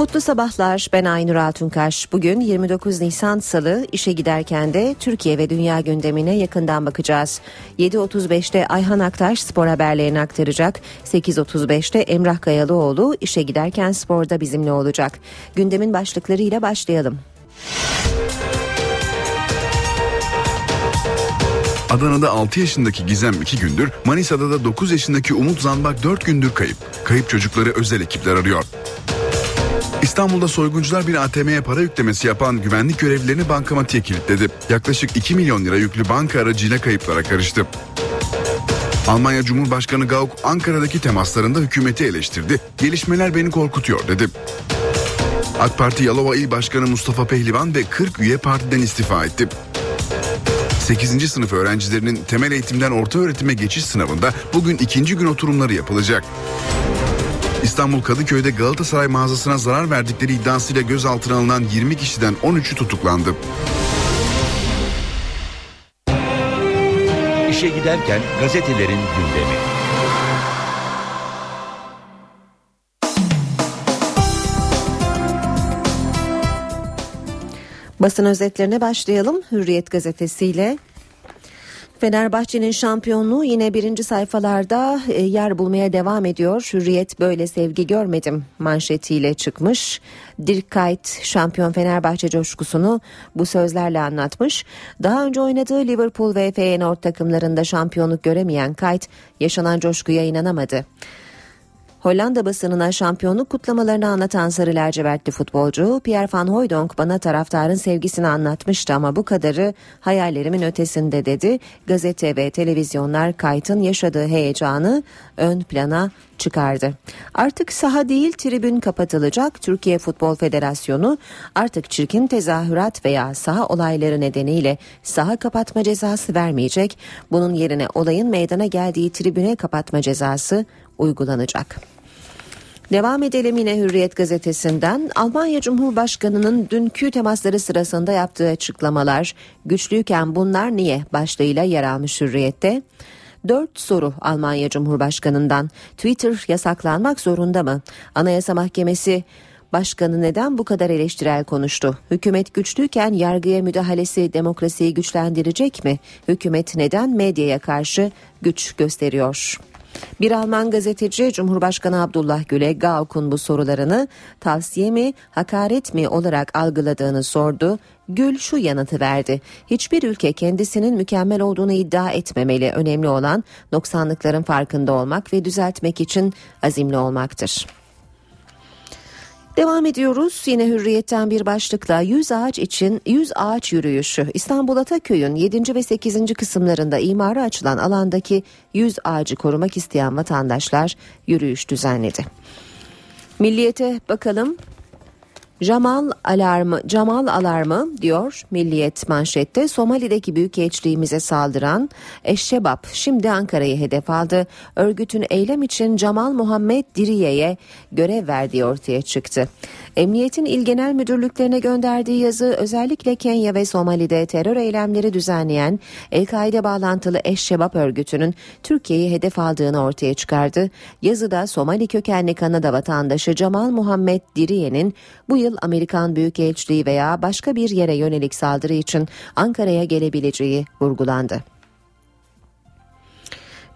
Mutlu sabahlar ben Aynur Altunkaş. Bugün 29 Nisan Salı işe giderken de Türkiye ve dünya gündemine yakından bakacağız. 7.35'te Ayhan Aktaş spor haberlerini aktaracak. 8.35'te Emrah Kayalıoğlu işe giderken sporda bizimle olacak. Gündemin başlıklarıyla başlayalım. Adana'da 6 yaşındaki Gizem 2 gündür, Manisa'da da 9 yaşındaki Umut Zambak 4 gündür kayıp. Kayıp çocukları özel ekipler arıyor. İstanbul'da soyguncular bir ATM'ye para yüklemesi yapan güvenlik görevlilerini bankamatiğe kilitledi. Yaklaşık 2 milyon lira yüklü banka aracıyla kayıplara karıştı. Almanya Cumhurbaşkanı Gauck Ankara'daki temaslarında hükümeti eleştirdi. Gelişmeler beni korkutuyor dedi. AK Parti Yalova İl Başkanı Mustafa Pehlivan ve 40 üye partiden istifa etti. 8. sınıf öğrencilerinin temel eğitimden orta öğretime geçiş sınavında bugün ikinci gün oturumları yapılacak. İstanbul Kadıköy'de Galatasaray mağazasına zarar verdikleri iddiasıyla gözaltına alınan 20 kişiden 13'ü tutuklandı. İşe giderken gazetelerin gündemi. Basın özetlerine başlayalım. Hürriyet gazetesiyle Fenerbahçe'nin şampiyonluğu yine birinci sayfalarda e, yer bulmaya devam ediyor. Hürriyet böyle sevgi görmedim manşetiyle çıkmış. Dirk Kuyt şampiyon Fenerbahçe coşkusunu bu sözlerle anlatmış. Daha önce oynadığı Liverpool ve Feyenoord takımlarında şampiyonluk göremeyen Kuyt yaşanan coşkuya inanamadı. Hollanda basınına şampiyonluk kutlamalarını anlatan sarı lacivertli futbolcu Pierre van Hooijdonk bana taraftarın sevgisini anlatmıştı ama bu kadarı hayallerimin ötesinde dedi. Gazete ve televizyonlar Kayt'ın yaşadığı heyecanı ön plana çıkardı. Artık saha değil tribün kapatılacak. Türkiye Futbol Federasyonu artık çirkin tezahürat veya saha olayları nedeniyle saha kapatma cezası vermeyecek. Bunun yerine olayın meydana geldiği tribüne kapatma cezası uygulanacak. Devam edelim yine Hürriyet gazetesinden. Almanya Cumhurbaşkanı'nın dünkü temasları sırasında yaptığı açıklamalar güçlüyken bunlar niye başlığıyla yer almış Hürriyet'te. Dört soru Almanya Cumhurbaşkanı'ndan. Twitter yasaklanmak zorunda mı? Anayasa Mahkemesi Başkanı neden bu kadar eleştirel konuştu? Hükümet güçlüyken yargıya müdahalesi demokrasiyi güçlendirecek mi? Hükümet neden medyaya karşı güç gösteriyor? Bir Alman gazeteci Cumhurbaşkanı Abdullah Gül'e Gauck'un bu sorularını tavsiye mi, hakaret mi olarak algıladığını sordu. Gül şu yanıtı verdi. Hiçbir ülke kendisinin mükemmel olduğunu iddia etmemeli. Önemli olan noksanlıkların farkında olmak ve düzeltmek için azimli olmaktır. Devam ediyoruz yine hürriyetten bir başlıkla 100 ağaç için 100 ağaç yürüyüşü İstanbul Ataköy'ün 7. ve 8. kısımlarında imara açılan alandaki 100 ağacı korumak isteyen vatandaşlar yürüyüş düzenledi. Milliyete bakalım Jamal alarmı, Jamal alarmı diyor Milliyet manşette Somali'deki büyükelçiliğimize saldıran Eşşebab şimdi Ankara'yı hedef aldı. Örgütün eylem için Jamal Muhammed Diriye'ye görev verdiği ortaya çıktı. Emniyetin il genel müdürlüklerine gönderdiği yazı özellikle Kenya ve Somali'de terör eylemleri düzenleyen El-Kaide bağlantılı Eşşebab örgütünün Türkiye'yi hedef aldığını ortaya çıkardı. Yazıda Somali kökenli Kanada vatandaşı Jamal Muhammed Diriye'nin bu yıl Amerikan Büyükelçiliği veya başka bir yere yönelik saldırı için Ankara'ya gelebileceği vurgulandı.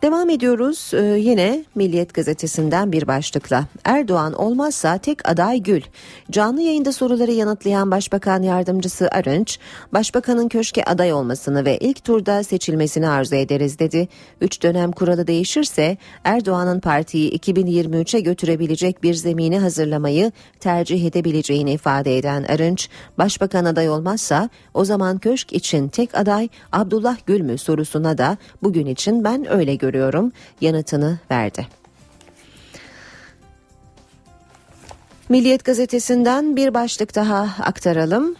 Devam ediyoruz ee, yine Milliyet gazetesinden bir başlıkla. Erdoğan olmazsa tek aday Gül. Canlı yayında soruları yanıtlayan Başbakan Yardımcısı Arınç, Başbakanın köşke aday olmasını ve ilk turda seçilmesini arzu ederiz dedi. Üç dönem kuralı değişirse Erdoğan'ın partiyi 2023'e götürebilecek bir zemini hazırlamayı tercih edebileceğini ifade eden Arınç, Başbakan aday olmazsa o zaman köşk için tek aday Abdullah Gül mü sorusuna da bugün için ben öyle görüyorum görüyorum yanıtını verdi. Milliyet gazetesinden bir başlık daha aktaralım.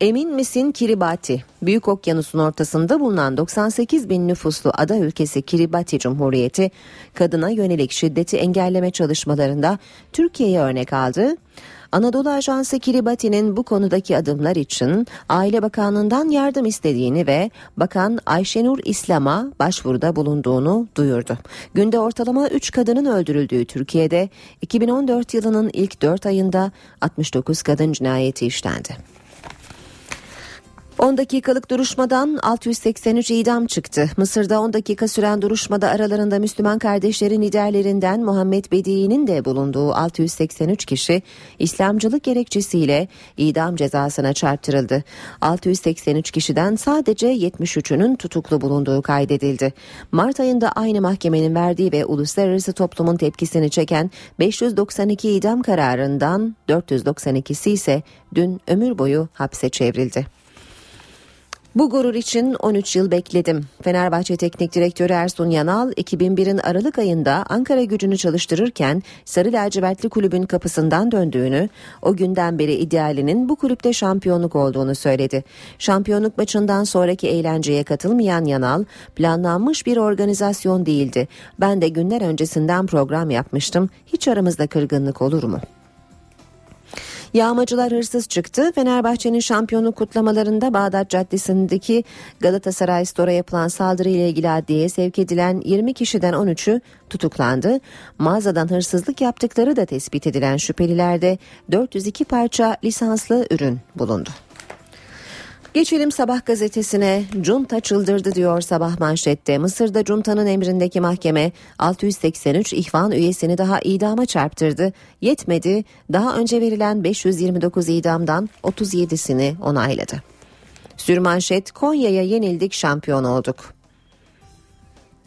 Emin misin Kiribati? Büyük Okyanus'un ortasında bulunan 98 bin nüfuslu ada ülkesi Kiribati Cumhuriyeti kadına yönelik şiddeti engelleme çalışmalarında Türkiye'ye örnek aldı. Anadolu Ajansı Kiribati'nin bu konudaki adımlar için Aile Bakanlığı'ndan yardım istediğini ve Bakan Ayşenur İslam'a başvuruda bulunduğunu duyurdu. Günde ortalama 3 kadının öldürüldüğü Türkiye'de 2014 yılının ilk 4 ayında 69 kadın cinayeti işlendi. 10 dakikalık duruşmadan 683 idam çıktı. Mısır'da 10 dakika süren duruşmada aralarında Müslüman kardeşlerin liderlerinden Muhammed Bedi'nin de bulunduğu 683 kişi İslamcılık gerekçesiyle idam cezasına çarptırıldı. 683 kişiden sadece 73'ünün tutuklu bulunduğu kaydedildi. Mart ayında aynı mahkemenin verdiği ve uluslararası toplumun tepkisini çeken 592 idam kararından 492'si ise dün ömür boyu hapse çevrildi. Bu gurur için 13 yıl bekledim. Fenerbahçe Teknik Direktörü Ersun Yanal 2001'in Aralık ayında Ankara gücünü çalıştırırken Sarı Lacivertli kulübün kapısından döndüğünü, o günden beri idealinin bu kulüpte şampiyonluk olduğunu söyledi. Şampiyonluk maçından sonraki eğlenceye katılmayan Yanal, planlanmış bir organizasyon değildi. Ben de günler öncesinden program yapmıştım. Hiç aramızda kırgınlık olur mu? Yağmacılar hırsız çıktı. Fenerbahçe'nin şampiyonluk kutlamalarında Bağdat Caddesi'ndeki Galatasaray Store'a yapılan saldırıyla ilgili adliyeye sevk edilen 20 kişiden 13'ü tutuklandı. Mağazadan hırsızlık yaptıkları da tespit edilen şüphelilerde 402 parça lisanslı ürün bulundu. Geçelim sabah gazetesine. Junta çıldırdı diyor sabah manşette. Mısır'da Junta'nın emrindeki mahkeme 683 ihvan üyesini daha idama çarptırdı. Yetmedi. Daha önce verilen 529 idamdan 37'sini onayladı. Sürmanşet Konya'ya yenildik şampiyon olduk.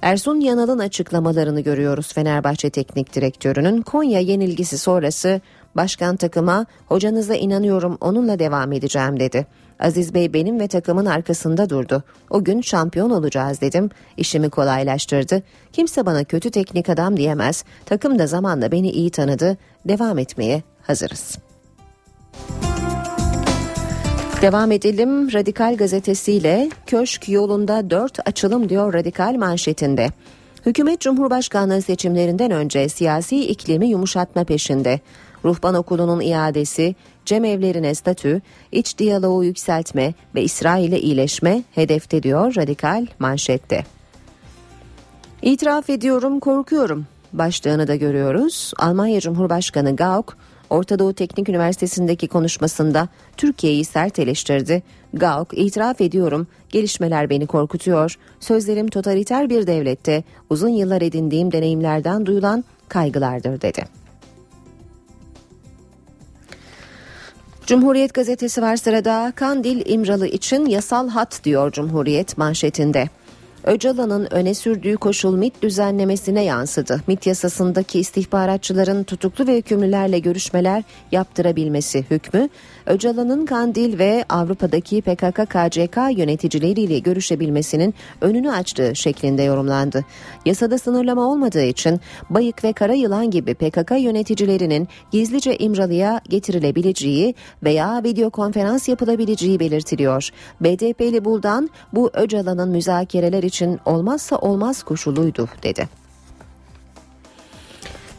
Ersun Yanal'ın açıklamalarını görüyoruz Fenerbahçe Teknik Direktörü'nün Konya yenilgisi sonrası başkan takıma hocanıza inanıyorum onunla devam edeceğim dedi. Aziz Bey benim ve takımın arkasında durdu. O gün şampiyon olacağız dedim. İşimi kolaylaştırdı. Kimse bana kötü teknik adam diyemez. Takım da zamanla beni iyi tanıdı. Devam etmeye hazırız. Devam edelim Radikal gazetesiyle köşk yolunda 4 açılım diyor Radikal manşetinde. Hükümet Cumhurbaşkanlığı seçimlerinden önce siyasi iklimi yumuşatma peşinde. Ruhban okulunun iadesi, cemevlerine statü, iç diyaloğu yükseltme ve İsrail'e iyileşme hedefte diyor radikal manşette. İtiraf ediyorum korkuyorum başlığını da görüyoruz. Almanya Cumhurbaşkanı Gauck Orta Doğu Teknik Üniversitesi'ndeki konuşmasında Türkiye'yi sert eleştirdi. Gauck itiraf ediyorum gelişmeler beni korkutuyor. Sözlerim totaliter bir devlette uzun yıllar edindiğim deneyimlerden duyulan kaygılardır dedi. Cumhuriyet gazetesi var sırada Kandil İmralı için yasal hat diyor Cumhuriyet manşetinde. Öcalan'ın öne sürdüğü koşul MIT düzenlemesine yansıdı. MIT yasasındaki istihbaratçıların tutuklu ve hükümlülerle görüşmeler yaptırabilmesi hükmü, Öcalan'ın Kandil ve Avrupa'daki PKK-KCK yöneticileriyle görüşebilmesinin önünü açtığı şeklinde yorumlandı. Yasada sınırlama olmadığı için Bayık ve Kara Yılan gibi PKK yöneticilerinin gizlice İmralı'ya getirilebileceği veya video konferans yapılabileceği belirtiliyor. BDP'li Buldan bu Öcalan'ın müzakereler için olmazsa olmaz koşuluydu dedi.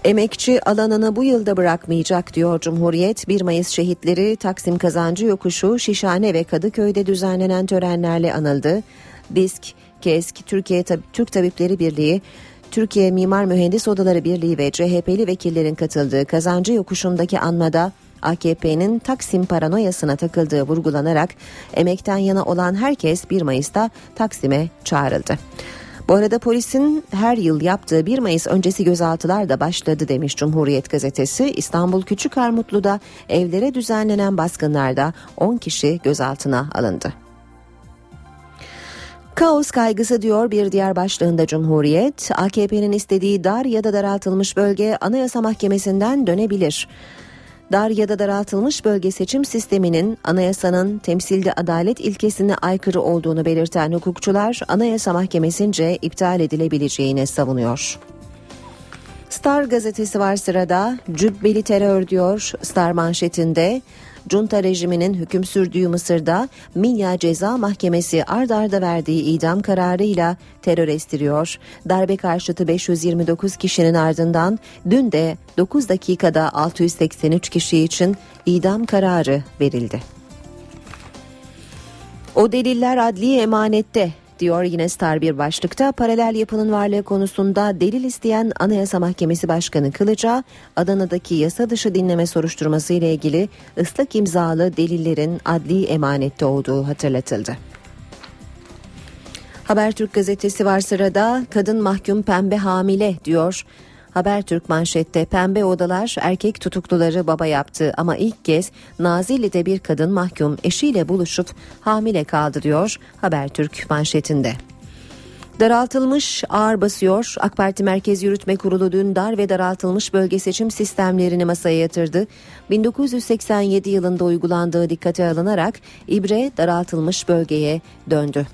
Emekçi alanını bu yılda bırakmayacak diyor Cumhuriyet. 1 Mayıs şehitleri Taksim Kazancı Yokuşu, Şişhane ve Kadıköy'de düzenlenen törenlerle anıldı. DİSK, KESK, Türkiye Türk Tabipleri Birliği, Türkiye Mimar Mühendis Odaları Birliği ve CHP'li vekillerin katıldığı Kazancı Yokuşu'ndaki anmada AKP'nin Taksim paranoyasına takıldığı vurgulanarak emekten yana olan herkes 1 Mayıs'ta Taksim'e çağrıldı. Bu arada polisin her yıl yaptığı 1 Mayıs öncesi gözaltılar da başladı demiş Cumhuriyet gazetesi. İstanbul Küçük Armutlu'da evlere düzenlenen baskınlarda 10 kişi gözaltına alındı. Kaos kaygısı diyor bir diğer başlığında Cumhuriyet, AKP'nin istediği dar ya da daraltılmış bölge Anayasa Mahkemesi'nden dönebilir dar ya da daraltılmış bölge seçim sisteminin anayasanın temsilde adalet ilkesine aykırı olduğunu belirten hukukçular Anayasa Mahkemesi'nce iptal edilebileceğini savunuyor. Star gazetesi var sırada. Cübbeli terör diyor Star manşetinde. Junta rejiminin hüküm sürdüğü Mısır'da Minya Ceza Mahkemesi ard arda verdiği idam kararıyla terör estiriyor. Darbe karşıtı 529 kişinin ardından dün de 9 dakikada 683 kişi için idam kararı verildi. O deliller adli emanette diyor yine Star bir başlıkta. Paralel yapının varlığı konusunda delil isteyen Anayasa Mahkemesi Başkanı Kılıç'a Adana'daki yasa dışı dinleme soruşturması ile ilgili ıslak imzalı delillerin adli emanette olduğu hatırlatıldı. Habertürk gazetesi var sırada kadın mahkum pembe hamile diyor. Habertürk manşette pembe odalar erkek tutukluları baba yaptı ama ilk kez Nazilli'de bir kadın mahkum eşiyle buluşup hamile kaldı diyor Habertürk manşetinde. Daraltılmış ağır basıyor. AK Parti Merkez Yürütme Kurulu dün dar ve daraltılmış bölge seçim sistemlerini masaya yatırdı. 1987 yılında uygulandığı dikkate alınarak İbre daraltılmış bölgeye döndü.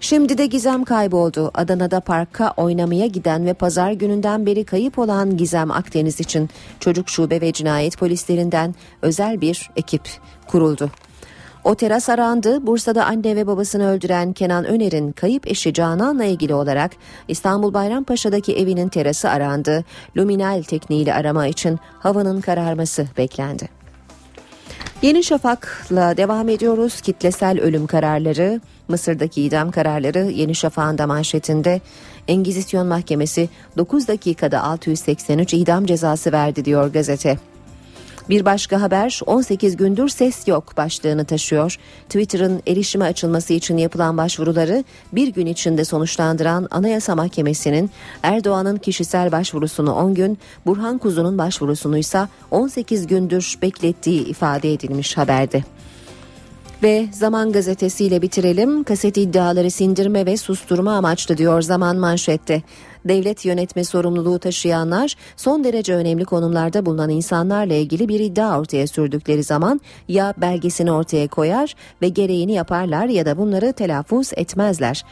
Şimdi de gizem kayboldu. Adana'da parka oynamaya giden ve pazar gününden beri kayıp olan Gizem Akdeniz için çocuk şube ve cinayet polislerinden özel bir ekip kuruldu. O teras arandı. Bursa'da anne ve babasını öldüren Kenan Öner'in kayıp eşi Canan'la ilgili olarak İstanbul Bayrampaşa'daki evinin terası arandı. Luminal tekniğiyle arama için havanın kararması beklendi. Yeni Şafak'la devam ediyoruz. Kitlesel ölüm kararları, Mısır'daki idam kararları Yeni Şafak'ın da manşetinde Engizisyon Mahkemesi 9 dakikada 683 idam cezası verdi diyor gazete. Bir başka haber 18 gündür ses yok başlığını taşıyor. Twitter'ın erişime açılması için yapılan başvuruları bir gün içinde sonuçlandıran Anayasa Mahkemesi'nin Erdoğan'ın kişisel başvurusunu 10 gün, Burhan Kuzu'nun başvurusunu ise 18 gündür beklettiği ifade edilmiş haberde. Ve Zaman gazetesiyle bitirelim. Kaset iddiaları sindirme ve susturma amaçlı diyor Zaman manşette. Devlet yönetme sorumluluğu taşıyanlar son derece önemli konumlarda bulunan insanlarla ilgili bir iddia ortaya sürdükleri zaman ya belgesini ortaya koyar ve gereğini yaparlar ya da bunları telaffuz etmezler.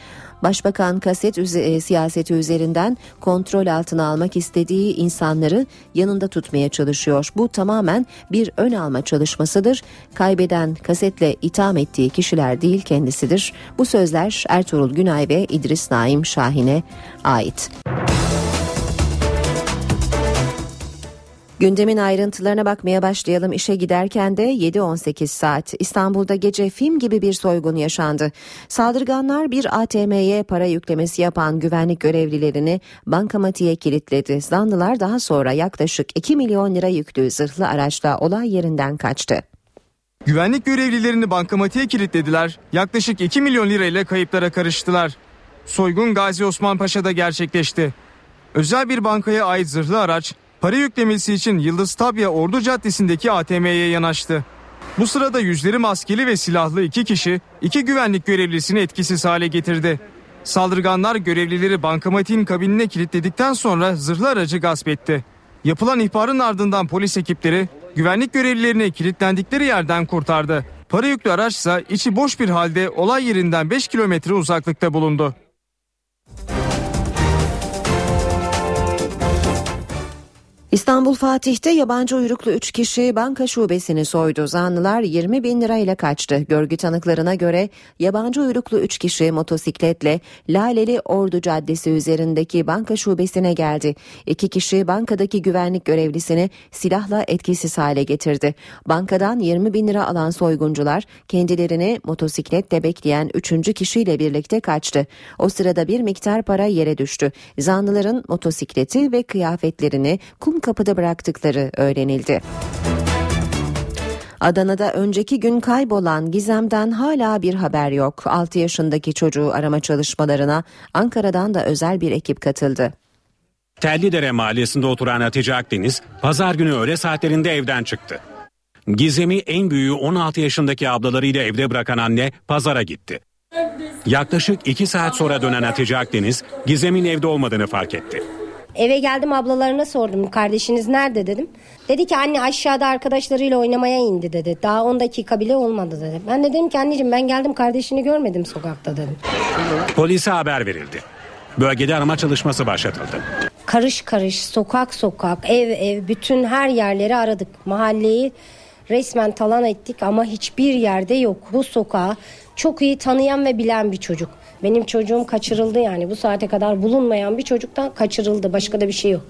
Başbakan kaset üze- siyaseti üzerinden kontrol altına almak istediği insanları yanında tutmaya çalışıyor. Bu tamamen bir ön alma çalışmasıdır. Kaybeden kasetle itham ettiği kişiler değil kendisidir. Bu sözler Ertuğrul Günay ve İdris Naim Şahin'e ait. Gündemin ayrıntılarına bakmaya başlayalım. İşe giderken de 7-18 saat İstanbul'da gece film gibi bir soygun yaşandı. Saldırganlar bir ATM'ye para yüklemesi yapan güvenlik görevlilerini bankamatiğe kilitledi. Zanlılar daha sonra yaklaşık 2 milyon lira yüklü zırhlı araçla olay yerinden kaçtı. Güvenlik görevlilerini bankamatiğe kilitlediler. Yaklaşık 2 milyon lirayla kayıplara karıştılar. Soygun Gazi Osman Paşa'da gerçekleşti. Özel bir bankaya ait zırhlı araç para yüklemesi için Yıldız Tabya Ordu Caddesi'ndeki ATM'ye yanaştı. Bu sırada yüzleri maskeli ve silahlı iki kişi iki güvenlik görevlisini etkisiz hale getirdi. Saldırganlar görevlileri bankamatiğin kabinine kilitledikten sonra zırhlı aracı gasp etti. Yapılan ihbarın ardından polis ekipleri güvenlik görevlilerini kilitlendikleri yerden kurtardı. Para yüklü araçsa içi boş bir halde olay yerinden 5 kilometre uzaklıkta bulundu. İstanbul Fatih'te yabancı uyruklu 3 kişi banka şubesini soydu. Zanlılar 20 bin lirayla kaçtı. Görgü tanıklarına göre yabancı uyruklu 3 kişi motosikletle Laleli Ordu Caddesi üzerindeki banka şubesine geldi. İki kişi bankadaki güvenlik görevlisini silahla etkisiz hale getirdi. Bankadan 20 bin lira alan soyguncular kendilerini motosikletle bekleyen 3. kişiyle birlikte kaçtı. O sırada bir miktar para yere düştü. Zanlıların motosikleti ve kıyafetlerini kum kapıda bıraktıkları öğrenildi. Adana'da önceki gün kaybolan Gizem'den hala bir haber yok. 6 yaşındaki çocuğu arama çalışmalarına Ankara'dan da özel bir ekip katıldı. Tellidere mahallesinde oturan Hatice Akdeniz pazar günü öğle saatlerinde evden çıktı. Gizem'i en büyüğü 16 yaşındaki ablalarıyla evde bırakan anne pazara gitti. Yaklaşık 2 saat sonra dönen Hatice Akdeniz Gizem'in evde olmadığını fark etti. Eve geldim ablalarına sordum kardeşiniz nerede dedim. Dedi ki anne aşağıda arkadaşlarıyla oynamaya indi dedi. Daha 10 dakika bile olmadı dedi. Ben de dedim ki anneciğim ben geldim kardeşini görmedim sokakta dedim. Polise haber verildi. Bölgede arama çalışması başlatıldı. Karış karış sokak sokak ev ev bütün her yerleri aradık. Mahalleyi resmen talan ettik ama hiçbir yerde yok. Bu sokağı çok iyi tanıyan ve bilen bir çocuk. Benim çocuğum kaçırıldı yani bu saate kadar bulunmayan bir çocuktan kaçırıldı. Başka da bir şey yok.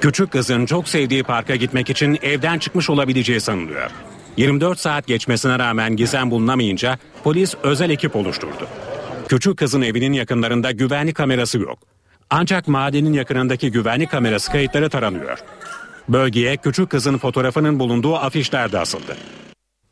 Küçük kızın çok sevdiği parka gitmek için evden çıkmış olabileceği sanılıyor. 24 saat geçmesine rağmen gizem bulunamayınca polis özel ekip oluşturdu. Küçük kızın evinin yakınlarında güvenlik kamerası yok. Ancak madenin yakınındaki güvenlik kamerası kayıtları taranıyor. Bölgeye küçük kızın fotoğrafının bulunduğu afişler de asıldı.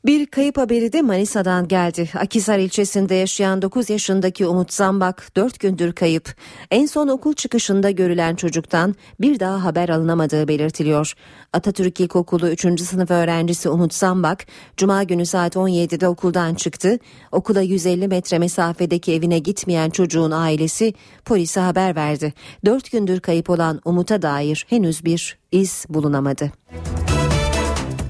Bir kayıp haberi de Manisa'dan geldi. Akisar ilçesinde yaşayan 9 yaşındaki Umut Zambak 4 gündür kayıp. En son okul çıkışında görülen çocuktan bir daha haber alınamadığı belirtiliyor. Atatürk İlkokulu 3. sınıf öğrencisi Umut Zambak Cuma günü saat 17'de okuldan çıktı. Okula 150 metre mesafedeki evine gitmeyen çocuğun ailesi polise haber verdi. 4 gündür kayıp olan Umut'a dair henüz bir iz bulunamadı.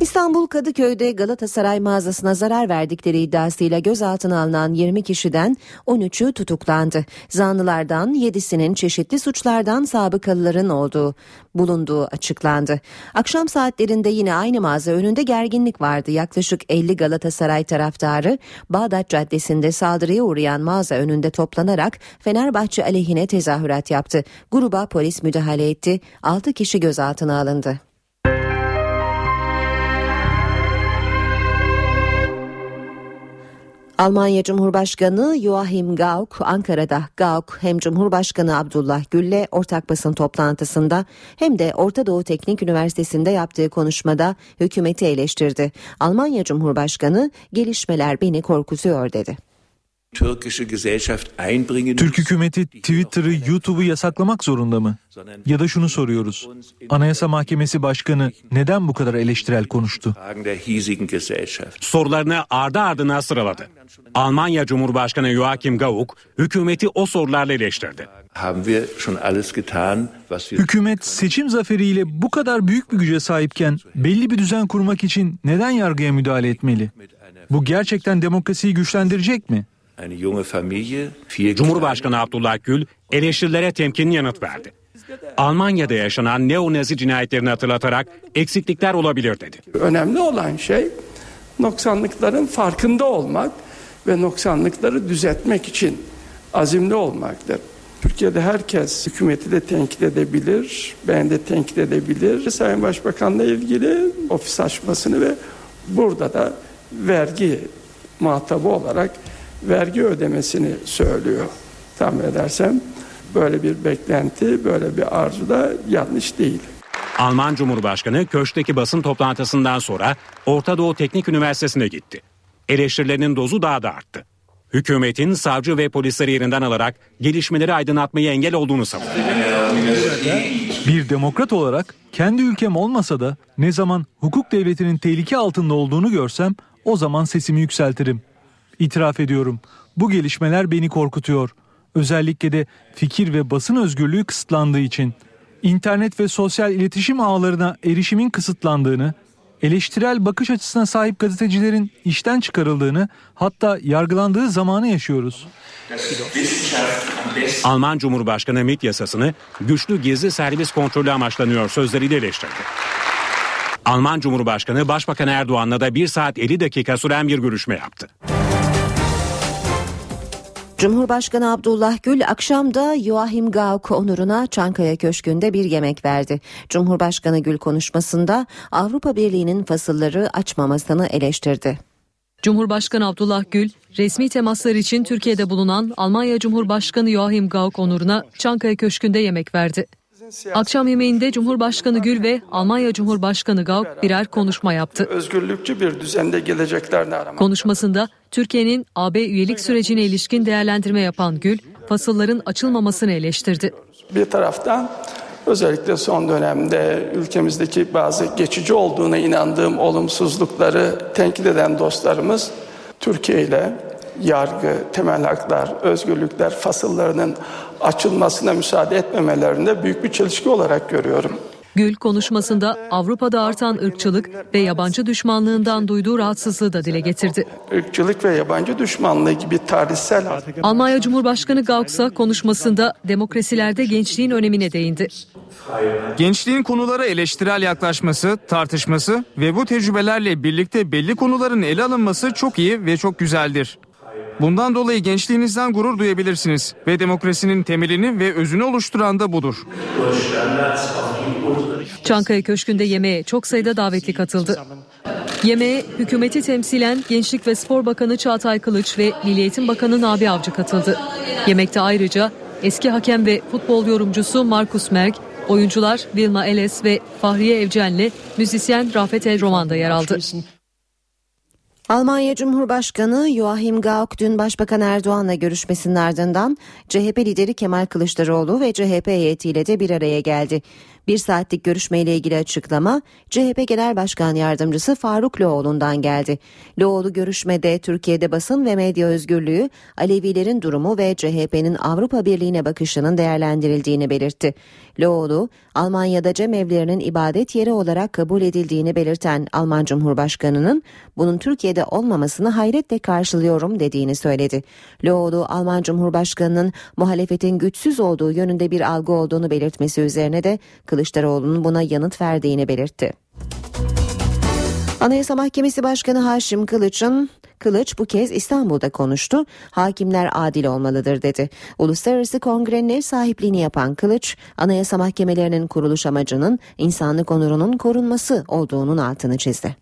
İstanbul Kadıköy'de Galatasaray mağazasına zarar verdikleri iddiasıyla gözaltına alınan 20 kişiden 13'ü tutuklandı. Zanlılardan 7'sinin çeşitli suçlardan sabıkalıların olduğu bulunduğu açıklandı. Akşam saatlerinde yine aynı mağaza önünde gerginlik vardı. Yaklaşık 50 Galatasaray taraftarı Bağdat Caddesi'nde saldırıya uğrayan mağaza önünde toplanarak Fenerbahçe aleyhine tezahürat yaptı. Gruba polis müdahale etti. 6 kişi gözaltına alındı. Almanya Cumhurbaşkanı Joachim Gauck Ankara'da Gauck hem Cumhurbaşkanı Abdullah Gül'le ortak basın toplantısında hem de Orta Doğu Teknik Üniversitesi'nde yaptığı konuşmada hükümeti eleştirdi. Almanya Cumhurbaşkanı gelişmeler beni korkutuyor dedi. Türk hükümeti Twitter'ı, YouTube'u yasaklamak zorunda mı? Ya da şunu soruyoruz. Anayasa Mahkemesi Başkanı neden bu kadar eleştirel konuştu? Sorularını ardı ardına sıraladı. Almanya Cumhurbaşkanı Joachim Gauck hükümeti o sorularla eleştirdi. Hükümet seçim zaferiyle bu kadar büyük bir güce sahipken belli bir düzen kurmak için neden yargıya müdahale etmeli? Bu gerçekten demokrasiyi güçlendirecek mi? Cumhurbaşkanı Abdullah Gül eleştirilere temkinli yanıt verdi. Almanya'da yaşanan neo-nazi cinayetlerini hatırlatarak eksiklikler olabilir dedi. Önemli olan şey noksanlıkların farkında olmak ve noksanlıkları düzeltmek için azimli olmaktır. Türkiye'de herkes hükümeti de tenkit edebilir, ben de tenkit edebilir. Sayın Başbakan'la ilgili ofis açmasını ve burada da vergi muhatabı olarak vergi ödemesini söylüyor. Tahmin edersem böyle bir beklenti, böyle bir arzu da yanlış değil. Alman Cumhurbaşkanı köşkteki basın toplantısından sonra Orta Doğu Teknik Üniversitesi'ne gitti. Eleştirilerinin dozu daha da arttı. Hükümetin savcı ve polisleri yerinden alarak gelişmeleri aydınlatmaya engel olduğunu savundu. Bir demokrat olarak kendi ülkem olmasa da ne zaman hukuk devletinin tehlike altında olduğunu görsem o zaman sesimi yükseltirim. İtiraf ediyorum. Bu gelişmeler beni korkutuyor. Özellikle de fikir ve basın özgürlüğü kısıtlandığı için. İnternet ve sosyal iletişim ağlarına erişimin kısıtlandığını, eleştirel bakış açısına sahip gazetecilerin işten çıkarıldığını, hatta yargılandığı zamanı yaşıyoruz. Alman Cumhurbaşkanı MIT yasasını güçlü gizli servis kontrolü amaçlanıyor sözleriyle eleştirdi. Alman Cumhurbaşkanı Başbakan Erdoğan'la da 1 saat 50 dakika süren bir görüşme yaptı. Cumhurbaşkanı Abdullah Gül akşamda Joachim Gauck onuruna Çankaya Köşkü'nde bir yemek verdi. Cumhurbaşkanı Gül konuşmasında Avrupa Birliği'nin fasılları açmamasını eleştirdi. Cumhurbaşkanı Abdullah Gül, resmi temaslar için Türkiye'de bulunan Almanya Cumhurbaşkanı Joachim Gauck onuruna Çankaya Köşkü'nde yemek verdi. Akşam yemeğinde Cumhurbaşkanı Gül ve Almanya Cumhurbaşkanı Gauck birer konuşma yaptı. Özgürlükçü bir düzende geleceklerini aramak. Konuşmasında Türkiye'nin AB üyelik sürecine ilişkin değerlendirme yapan Gül, fasılların açılmamasını eleştirdi. Bir taraftan özellikle son dönemde ülkemizdeki bazı geçici olduğuna inandığım olumsuzlukları tenkit eden dostlarımız Türkiye ile yargı, temel haklar, özgürlükler fasıllarının açılmasına müsaade etmemelerinde büyük bir çelişki olarak görüyorum. Gül konuşmasında Avrupa'da artan ırkçılık ve yabancı düşmanlığından duyduğu rahatsızlığı da dile getirdi. Irkçılık ve yabancı düşmanlığı gibi tarihsel Almanya Cumhurbaşkanı Gauck ise konuşmasında demokrasilerde gençliğin önemine değindi. Gençliğin konulara eleştirel yaklaşması, tartışması ve bu tecrübelerle birlikte belli konuların ele alınması çok iyi ve çok güzeldir. Bundan dolayı gençliğinizden gurur duyabilirsiniz ve demokrasinin temelini ve özünü oluşturan da budur. Çankaya Köşkü'nde yemeğe çok sayıda davetli katıldı. Yemeğe hükümeti temsilen Gençlik ve Spor Bakanı Çağatay Kılıç ve Milli Eğitim Bakanı Nabi Avcı katıldı. Yemekte ayrıca eski hakem ve futbol yorumcusu Markus Merk, oyuncular Vilma Eles ve Fahriye Evcen'le müzisyen Rafet El Roman yer aldı. Almanya Cumhurbaşkanı Joachim Gauck dün Başbakan Erdoğan'la görüşmesinin ardından CHP lideri Kemal Kılıçdaroğlu ve CHP heyetiyle de bir araya geldi. Bir saatlik görüşmeyle ilgili açıklama CHP Genel Başkan Yardımcısı Faruk Loğlu'ndan geldi. Loğlu görüşmede Türkiye'de basın ve medya özgürlüğü, Alevilerin durumu ve CHP'nin Avrupa Birliği'ne bakışının değerlendirildiğini belirtti. Loğlu, Almanya'da cemevlerinin ibadet yeri olarak kabul edildiğini belirten Alman Cumhurbaşkanı'nın bunun Türkiye'de olmamasını hayretle karşılıyorum dediğini söyledi. Loğlu, Alman Cumhurbaşkanı'nın muhalefetin güçsüz olduğu yönünde bir algı olduğunu belirtmesi üzerine de Kılıçdaroğlu'nun buna yanıt verdiğini belirtti. Anayasa Mahkemesi Başkanı Haşim Kılıç'ın Kılıç bu kez İstanbul'da konuştu. Hakimler adil olmalıdır dedi. Uluslararası Kongre'nin ev sahipliğini yapan Kılıç, Anayasa Mahkemelerinin kuruluş amacının insanlık onurunun korunması olduğunun altını çizdi.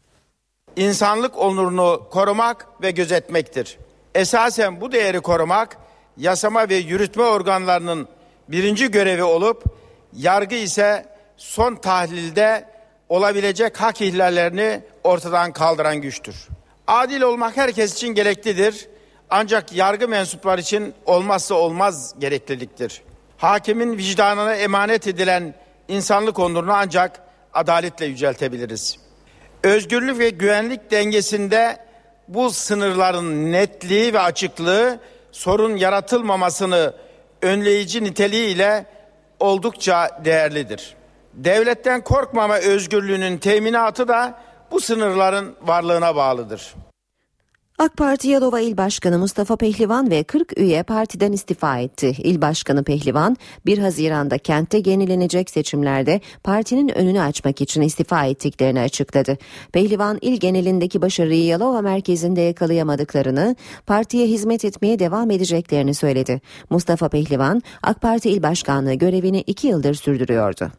İnsanlık onurunu korumak ve gözetmektir. Esasen bu değeri korumak yasama ve yürütme organlarının birinci görevi olup yargı ise son tahlilde olabilecek hak ihlallerini ortadan kaldıran güçtür. Adil olmak herkes için gereklidir. Ancak yargı mensupları için olmazsa olmaz gerekliliktir. Hakimin vicdanına emanet edilen insanlık onurunu ancak adaletle yüceltebiliriz. Özgürlük ve güvenlik dengesinde bu sınırların netliği ve açıklığı sorun yaratılmamasını önleyici niteliğiyle oldukça değerlidir. Devletten korkmama özgürlüğünün teminatı da bu sınırların varlığına bağlıdır. AK Parti Yalova İl Başkanı Mustafa Pehlivan ve 40 üye partiden istifa etti. İl Başkanı Pehlivan 1 Haziran'da kentte yenilenecek seçimlerde partinin önünü açmak için istifa ettiklerini açıkladı. Pehlivan il genelindeki başarıyı Yalova merkezinde yakalayamadıklarını, partiye hizmet etmeye devam edeceklerini söyledi. Mustafa Pehlivan AK Parti İl Başkanlığı görevini 2 yıldır sürdürüyordu.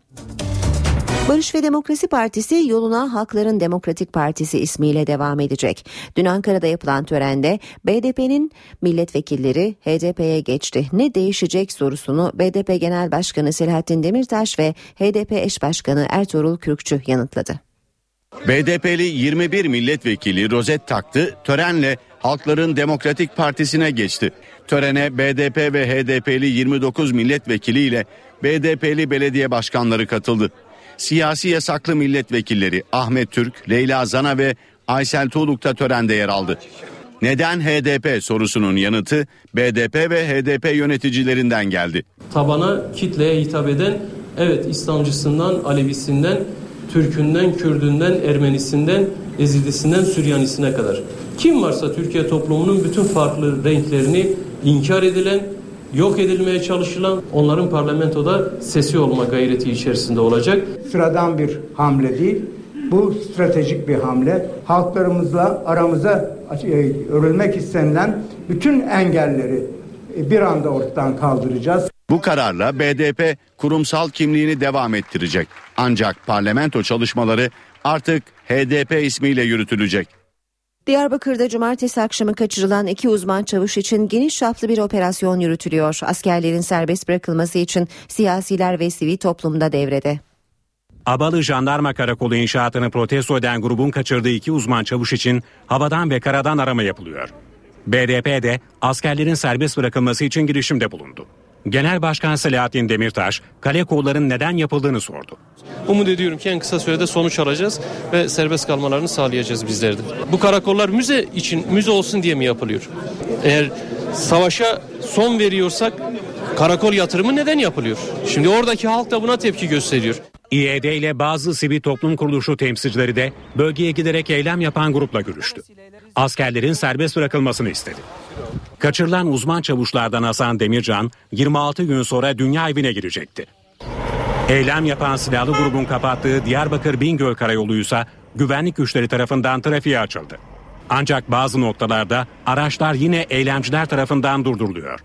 Barış ve Demokrasi Partisi yoluna Halkların Demokratik Partisi ismiyle devam edecek. Dün Ankara'da yapılan törende BDP'nin milletvekilleri HDP'ye geçti. Ne değişecek sorusunu BDP Genel Başkanı Selahattin Demirtaş ve HDP eş başkanı Ertuğrul Kürkçü yanıtladı. BDP'li 21 milletvekili rozet taktı, törenle Halkların Demokratik Partisi'ne geçti. Törene BDP ve HDP'li 29 milletvekili ile BDP'li belediye başkanları katıldı siyasi yasaklı milletvekilleri Ahmet Türk, Leyla Zana ve Aysel Tuğluk da törende yer aldı. Neden HDP sorusunun yanıtı BDP ve HDP yöneticilerinden geldi. Tabana kitleye hitap eden evet İslamcısından, Alevisinden, Türkünden, Kürdünden, Ermenisinden, Ezidisinden, Süryanisine kadar. Kim varsa Türkiye toplumunun bütün farklı renklerini inkar edilen, yok edilmeye çalışılan onların parlamentoda sesi olma gayreti içerisinde olacak. Sıradan bir hamle değil. Bu stratejik bir hamle. Halklarımızla aramıza e, örülmek istenilen bütün engelleri e, bir anda ortadan kaldıracağız. Bu kararla BDP kurumsal kimliğini devam ettirecek. Ancak parlamento çalışmaları artık HDP ismiyle yürütülecek. Diyarbakır'da cumartesi akşamı kaçırılan iki uzman çavuş için geniş çaplı bir operasyon yürütülüyor. Askerlerin serbest bırakılması için siyasiler ve sivil toplumda devrede. Abalı Jandarma Karakolu inşaatını protesto eden grubun kaçırdığı iki uzman çavuş için havadan ve karadan arama yapılıyor. BDP de askerlerin serbest bırakılması için girişimde bulundu. Genel Başkan Selahattin Demirtaş, kale kolların neden yapıldığını sordu. Umut ediyorum ki en kısa sürede sonuç alacağız ve serbest kalmalarını sağlayacağız bizler de. Bu karakollar müze için müze olsun diye mi yapılıyor? Eğer savaşa son veriyorsak karakol yatırımı neden yapılıyor? Şimdi oradaki halk da buna tepki gösteriyor. İED ile bazı sivil toplum kuruluşu temsilcileri de bölgeye giderek eylem yapan grupla görüştü. Askerlerin serbest bırakılmasını istedi. Kaçırılan uzman çavuşlardan Hasan Demircan 26 gün sonra dünya evine girecekti. Eylem yapan silahlı grubun kapattığı Diyarbakır Bingöl karayoluysa güvenlik güçleri tarafından trafiğe açıldı. Ancak bazı noktalarda araçlar yine eylemciler tarafından durduruluyor.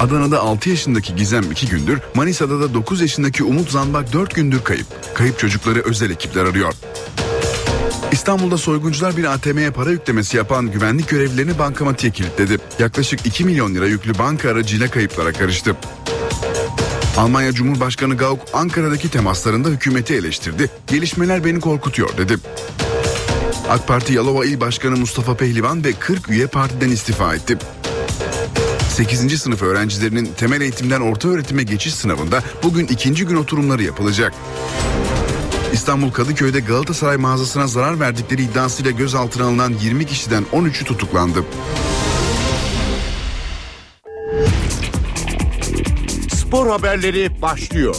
Adana'da 6 yaşındaki Gizem 2 gündür, Manisa'da da 9 yaşındaki Umut Zanbak 4 gündür kayıp. Kayıp çocukları özel ekipler arıyor. İstanbul'da soyguncular bir ATM'ye para yüklemesi yapan güvenlik görevlilerini bankamatiğe kilitledi. Yaklaşık 2 milyon lira yüklü banka aracıyla kayıplara karıştı. Almanya Cumhurbaşkanı Gauck Ankara'daki temaslarında hükümeti eleştirdi. Gelişmeler beni korkutuyor dedi. AK Parti Yalova İl Başkanı Mustafa Pehlivan ve 40 üye partiden istifa etti. 8. sınıf öğrencilerinin temel eğitimden orta öğretime geçiş sınavında bugün ikinci gün oturumları yapılacak. İstanbul Kadıköy'de Galatasaray mağazasına zarar verdikleri iddiasıyla gözaltına alınan 20 kişiden 13'ü tutuklandı. Spor haberleri başlıyor.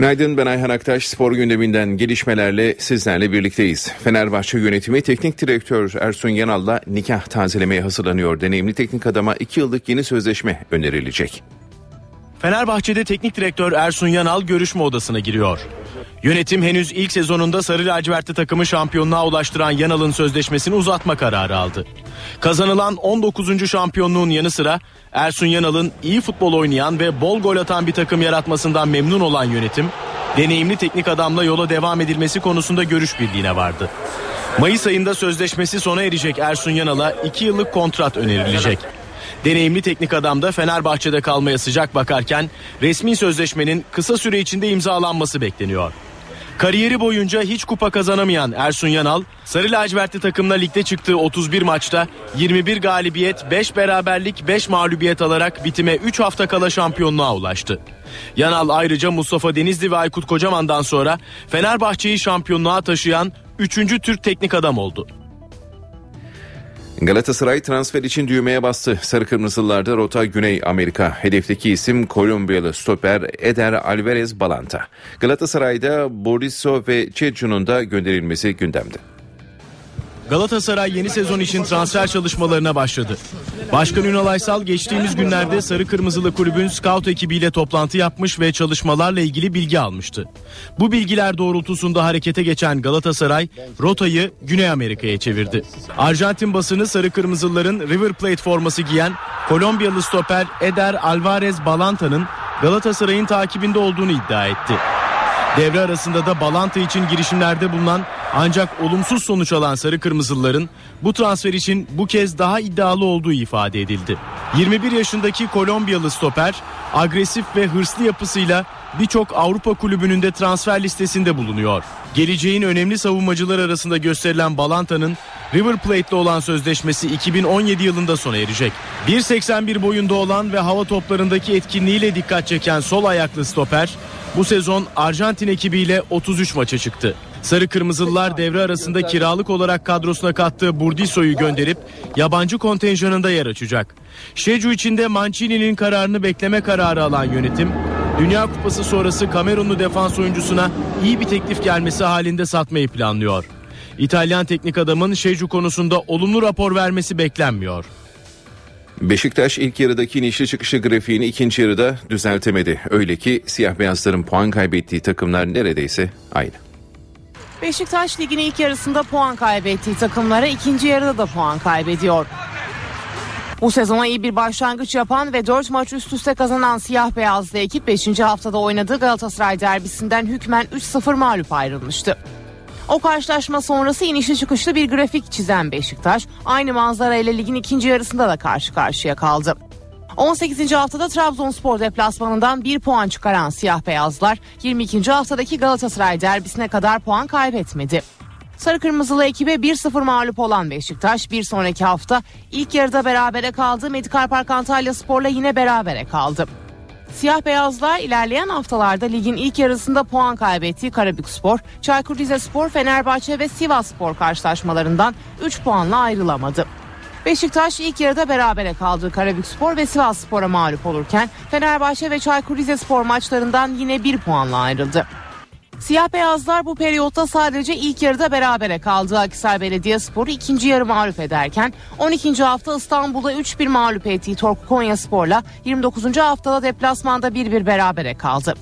Günaydın ben Ayhan Aktaş. Spor gündeminden gelişmelerle sizlerle birlikteyiz. Fenerbahçe yönetimi teknik direktör Ersun Yanal'la nikah tazelemeye hazırlanıyor. Deneyimli teknik adama 2 yıllık yeni sözleşme önerilecek. Fenerbahçe'de teknik direktör Ersun Yanal görüşme odasına giriyor. Yönetim henüz ilk sezonunda Sarı Lacivertli takımı şampiyonluğa ulaştıran Yanal'ın sözleşmesini uzatma kararı aldı. Kazanılan 19. şampiyonluğun yanı sıra Ersun Yanal'ın iyi futbol oynayan ve bol gol atan bir takım yaratmasından memnun olan yönetim, deneyimli teknik adamla yola devam edilmesi konusunda görüş birliğine vardı. Mayıs ayında sözleşmesi sona erecek Ersun Yanal'a 2 yıllık kontrat önerilecek. Deneyimli teknik adam da Fenerbahçe'de kalmaya sıcak bakarken resmi sözleşmenin kısa süre içinde imzalanması bekleniyor. Kariyeri boyunca hiç kupa kazanamayan Ersun Yanal, Sarı lacivertli takımla ligde çıktığı 31 maçta 21 galibiyet, 5 beraberlik, 5 mağlubiyet alarak bitime 3 hafta kala şampiyonluğa ulaştı. Yanal ayrıca Mustafa Denizli ve Aykut Kocaman'dan sonra Fenerbahçe'yi şampiyonluğa taşıyan 3. Türk teknik adam oldu. Galatasaray transfer için düğmeye bastı. Sarı Kırmızılılarda rota Güney Amerika. Hedefteki isim Kolombiyalı stoper Eder Alvarez Balanta. Galatasaray'da Boriso ve Çeçun'un da gönderilmesi gündemde. Galatasaray yeni sezon için transfer çalışmalarına başladı. Başkan Ünal Aysal geçtiğimiz günlerde Sarı Kırmızılı Kulübün scout ekibiyle toplantı yapmış ve çalışmalarla ilgili bilgi almıştı. Bu bilgiler doğrultusunda harekete geçen Galatasaray rotayı Güney Amerika'ya çevirdi. Arjantin basını Sarı Kırmızılıların River Plate forması giyen Kolombiyalı stoper Eder Alvarez Balanta'nın Galatasaray'ın takibinde olduğunu iddia etti. Devre arasında da Balanta için girişimlerde bulunan ancak olumsuz sonuç alan Sarı Kırmızılıların bu transfer için bu kez daha iddialı olduğu ifade edildi. 21 yaşındaki Kolombiyalı stoper agresif ve hırslı yapısıyla birçok Avrupa kulübünün de transfer listesinde bulunuyor. Geleceğin önemli savunmacılar arasında gösterilen Balanta'nın River Plate'le olan sözleşmesi 2017 yılında sona erecek. 1.81 boyunda olan ve hava toplarındaki etkinliğiyle dikkat çeken sol ayaklı stoper bu sezon Arjantin ekibiyle 33 maça çıktı. Sarı Kırmızılılar devre arasında kiralık olarak kadrosuna kattığı Burdiso'yu gönderip yabancı kontenjanında yer açacak. Şecu içinde Mancini'nin kararını bekleme kararı alan yönetim, Dünya Kupası sonrası Kamerunlu defans oyuncusuna iyi bir teklif gelmesi halinde satmayı planlıyor. İtalyan teknik adamın Şecu konusunda olumlu rapor vermesi beklenmiyor. Beşiktaş ilk yarıdaki inişli çıkışı grafiğini ikinci yarıda düzeltemedi. Öyle ki siyah beyazların puan kaybettiği takımlar neredeyse aynı. Beşiktaş ligin ilk yarısında puan kaybettiği takımlara ikinci yarıda da puan kaybediyor. Bu sezona iyi bir başlangıç yapan ve 4 maç üst üste kazanan siyah beyazlı ekip 5. haftada oynadığı Galatasaray derbisinden hükmen 3-0 mağlup ayrılmıştı. O karşılaşma sonrası inişli çıkışlı bir grafik çizen Beşiktaş aynı manzara ile ligin ikinci yarısında da karşı karşıya kaldı. 18. haftada Trabzonspor deplasmanından 1 puan çıkaran siyah beyazlar 22. haftadaki Galatasaray derbisine kadar puan kaybetmedi. Sarı Kırmızılı ekibe 1-0 mağlup olan Beşiktaş bir sonraki hafta ilk yarıda berabere kaldı. Medikal Park Antalya Spor'la yine berabere kaldı. Siyah beyazlar ilerleyen haftalarda ligin ilk yarısında puan kaybettiği Karabükspor, Çaykur Rizespor, Fenerbahçe ve Sivasspor karşılaşmalarından 3 puanla ayrılamadı. Beşiktaş ilk yarıda berabere kaldığı Karabükspor ve Sivasspor'a mağlup olurken Fenerbahçe ve Çaykur Rizespor maçlarından yine 1 puanla ayrıldı. Siyah beyazlar bu periyotta sadece ilk yarıda berabere kaldı. Akhisar Belediyespor'u ikinci yarı mağlup ederken 12. hafta İstanbul'da 3-1 mağlup ettiği Torku Konyaspor'la 29. haftada deplasmanda 1-1 berabere kaldı.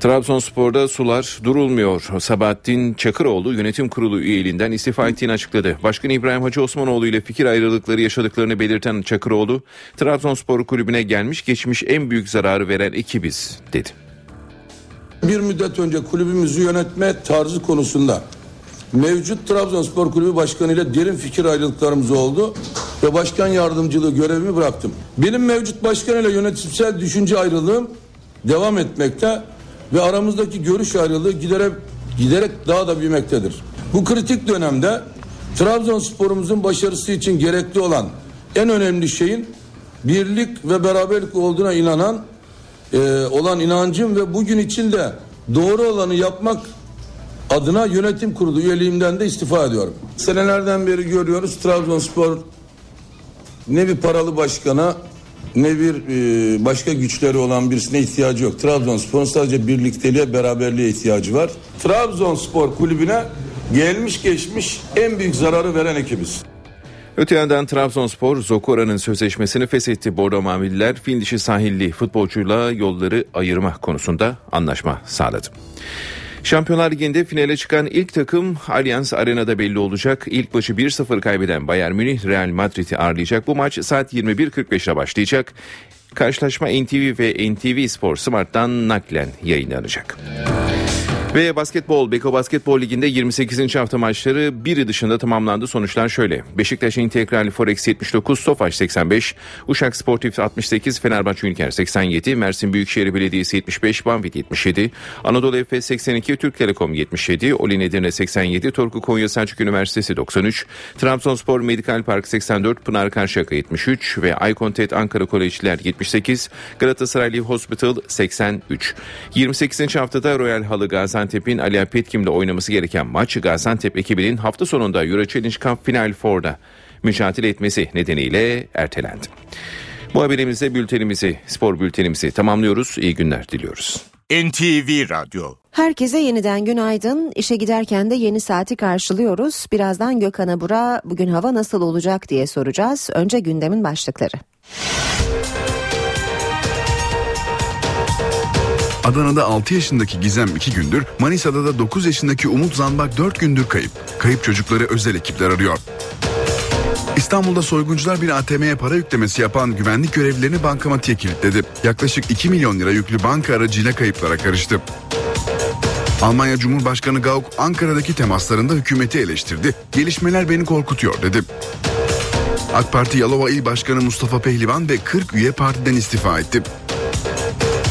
Trabzonspor'da sular durulmuyor. Sabahattin Çakıroğlu yönetim kurulu üyeliğinden istifa ettiğini açıkladı. Başkan İbrahim Hacı Osmanoğlu ile fikir ayrılıkları yaşadıklarını belirten Çakıroğlu, Trabzonspor kulübüne gelmiş geçmiş en büyük zararı veren ekibiz dedi. Bir müddet önce kulübümüzü yönetme tarzı konusunda mevcut Trabzonspor Kulübü Başkanı ile derin fikir ayrılıklarımız oldu ve başkan yardımcılığı görevimi bıraktım. Benim mevcut başkan ile yönetimsel düşünce ayrılığım devam etmekte ve aramızdaki görüş ayrılığı giderek giderek daha da büyümektedir. Bu kritik dönemde Trabzonspor'umuzun başarısı için gerekli olan en önemli şeyin birlik ve beraberlik olduğuna inanan e, olan inancım ve bugün için de doğru olanı yapmak adına yönetim kurulu üyeliğimden de istifa ediyorum. Senelerden beri görüyoruz Trabzonspor ne bir paralı başkana ne bir e, başka güçleri olan birisine ihtiyacı yok. Trabzonspor'un sadece birlikteliğe, beraberliğe ihtiyacı var. Trabzonspor kulübüne gelmiş geçmiş en büyük zararı veren ekibiz. Öte yandan Trabzonspor Zokora'nın sözleşmesini feshetti. Bordo Mavililer fil sahilli futbolcuyla yolları ayırma konusunda anlaşma sağladı. Şampiyonlar Ligi'nde finale çıkan ilk takım Allianz Arena'da belli olacak. İlk başı 1-0 kaybeden Bayern Münih Real Madrid'i ağırlayacak. Bu maç saat 21.45'te başlayacak. Karşılaşma NTV ve NTV Spor Smart'tan naklen yayınlanacak. Ve basketbol, Beko Basketbol Ligi'nde 28. hafta maçları biri dışında tamamlandı. Sonuçlar şöyle. Beşiktaş İntegral Forex 79, Tofaş 85, Uşak Sportif 68, Fenerbahçe Ülker 87, Mersin Büyükşehir Belediyesi 75, Banvit 77, Anadolu Efes 82, Türk Telekom 77, Olin Edirne 87, Torku Konya Selçuk Üniversitesi 93, Trabzonspor Medikal Park 84, Pınar Karşıyaka 73 ve Aykontet Ankara Kolejciler 78, Galatasaray Live Hospital 83. 28. haftada Royal Halı Gaziantep Gaziantep'in Ali Petkim'le oynaması gereken maç Gaziantep ekibinin hafta sonunda Euro Challenge Cup Final Four'da mücadele etmesi nedeniyle ertelendi. Bu haberimizle bültenimizi, spor bültenimizi tamamlıyoruz. İyi günler diliyoruz. NTV Radyo Herkese yeniden günaydın. İşe giderken de yeni saati karşılıyoruz. Birazdan Gökhan Abur'a bugün hava nasıl olacak diye soracağız. Önce gündemin başlıkları. Adana'da 6 yaşındaki Gizem 2 gündür, Manisa'da da 9 yaşındaki Umut Zanbak 4 gündür kayıp. Kayıp çocukları özel ekipler arıyor. İstanbul'da soyguncular bir ATM'ye para yüklemesi yapan güvenlik görevlilerini bankamatiğe kilitledi. Yaklaşık 2 milyon lira yüklü banka aracıyla kayıplara karıştı. Almanya Cumhurbaşkanı Gauck Ankara'daki temaslarında hükümeti eleştirdi. Gelişmeler beni korkutuyor dedi. AK Parti Yalova İl Başkanı Mustafa Pehlivan ve 40 üye partiden istifa etti.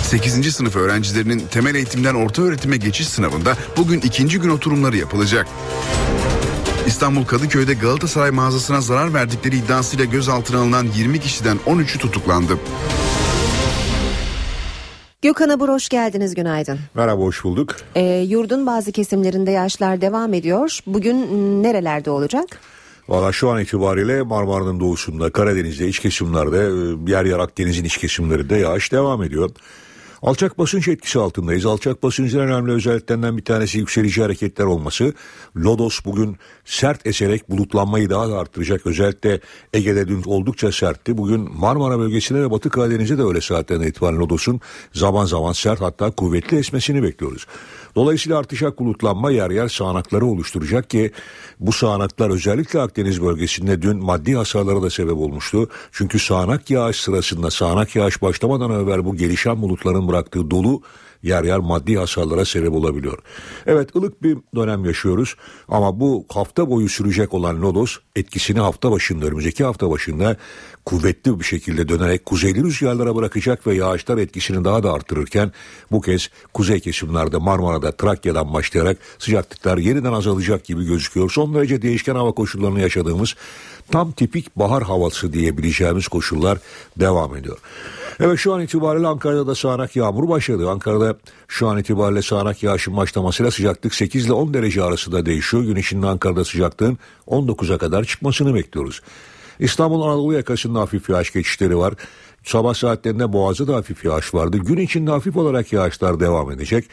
8. sınıf öğrencilerinin temel eğitimden orta öğretime geçiş sınavında bugün ikinci gün oturumları yapılacak. İstanbul Kadıköy'de Galatasaray mağazasına zarar verdikleri iddiasıyla gözaltına alınan 20 kişiden 13'ü tutuklandı. Gökhan Abur hoş geldiniz günaydın. Merhaba hoş bulduk. E, yurdun bazı kesimlerinde yağışlar devam ediyor. Bugün nerelerde olacak? Valla şu an itibariyle Marmara'nın doğusunda, Karadeniz'de, iç kesimlerde, yer yer Akdeniz'in iç kesimlerinde yağış devam ediyor. Alçak basınç etkisi altındayız. Alçak basıncın önemli özelliklerinden bir tanesi yükselici hareketler olması. Lodos bugün sert eserek bulutlanmayı daha da arttıracak. Özellikle Ege'de dün oldukça sertti. Bugün Marmara bölgesinde ve Batı Karadeniz'de de öyle saatlerden itibaren Lodos'un zaman zaman sert hatta kuvvetli esmesini bekliyoruz. Dolayısıyla artacak bulutlanma yer yer sağanakları oluşturacak ki bu sağanaklar özellikle Akdeniz bölgesinde dün maddi hasarlara da sebep olmuştu. Çünkü sağanak yağış sırasında sağanak yağış başlamadan evvel bu gelişen bulutların bıraktığı dolu yer yer maddi hasarlara sebep olabiliyor. Evet ılık bir dönem yaşıyoruz ama bu hafta boyu sürecek olan lodos etkisini hafta başında önümüzdeki hafta başında kuvvetli bir şekilde dönerek kuzeyli rüzgarlara bırakacak ve yağışlar etkisini daha da artırırken bu kez kuzey kesimlerde Marmara'da Trakya'dan başlayarak sıcaklıklar yeniden azalacak gibi gözüküyor. Son derece değişken hava koşullarını yaşadığımız tam tipik bahar havası diyebileceğimiz koşullar devam ediyor. Evet şu an itibariyle Ankara'da da sağanak yağmur başladı. Ankara'da şu an itibariyle sağanak yağışın başlamasıyla sıcaklık 8 ile 10 derece arasında değişiyor. Gün içinde Ankara'da sıcaklığın 19'a kadar çıkmasını bekliyoruz. İstanbul Anadolu yakasında hafif yağış geçişleri var. Sabah saatlerinde Boğaz'da da hafif yağış vardı. Gün içinde hafif olarak yağışlar devam edecek.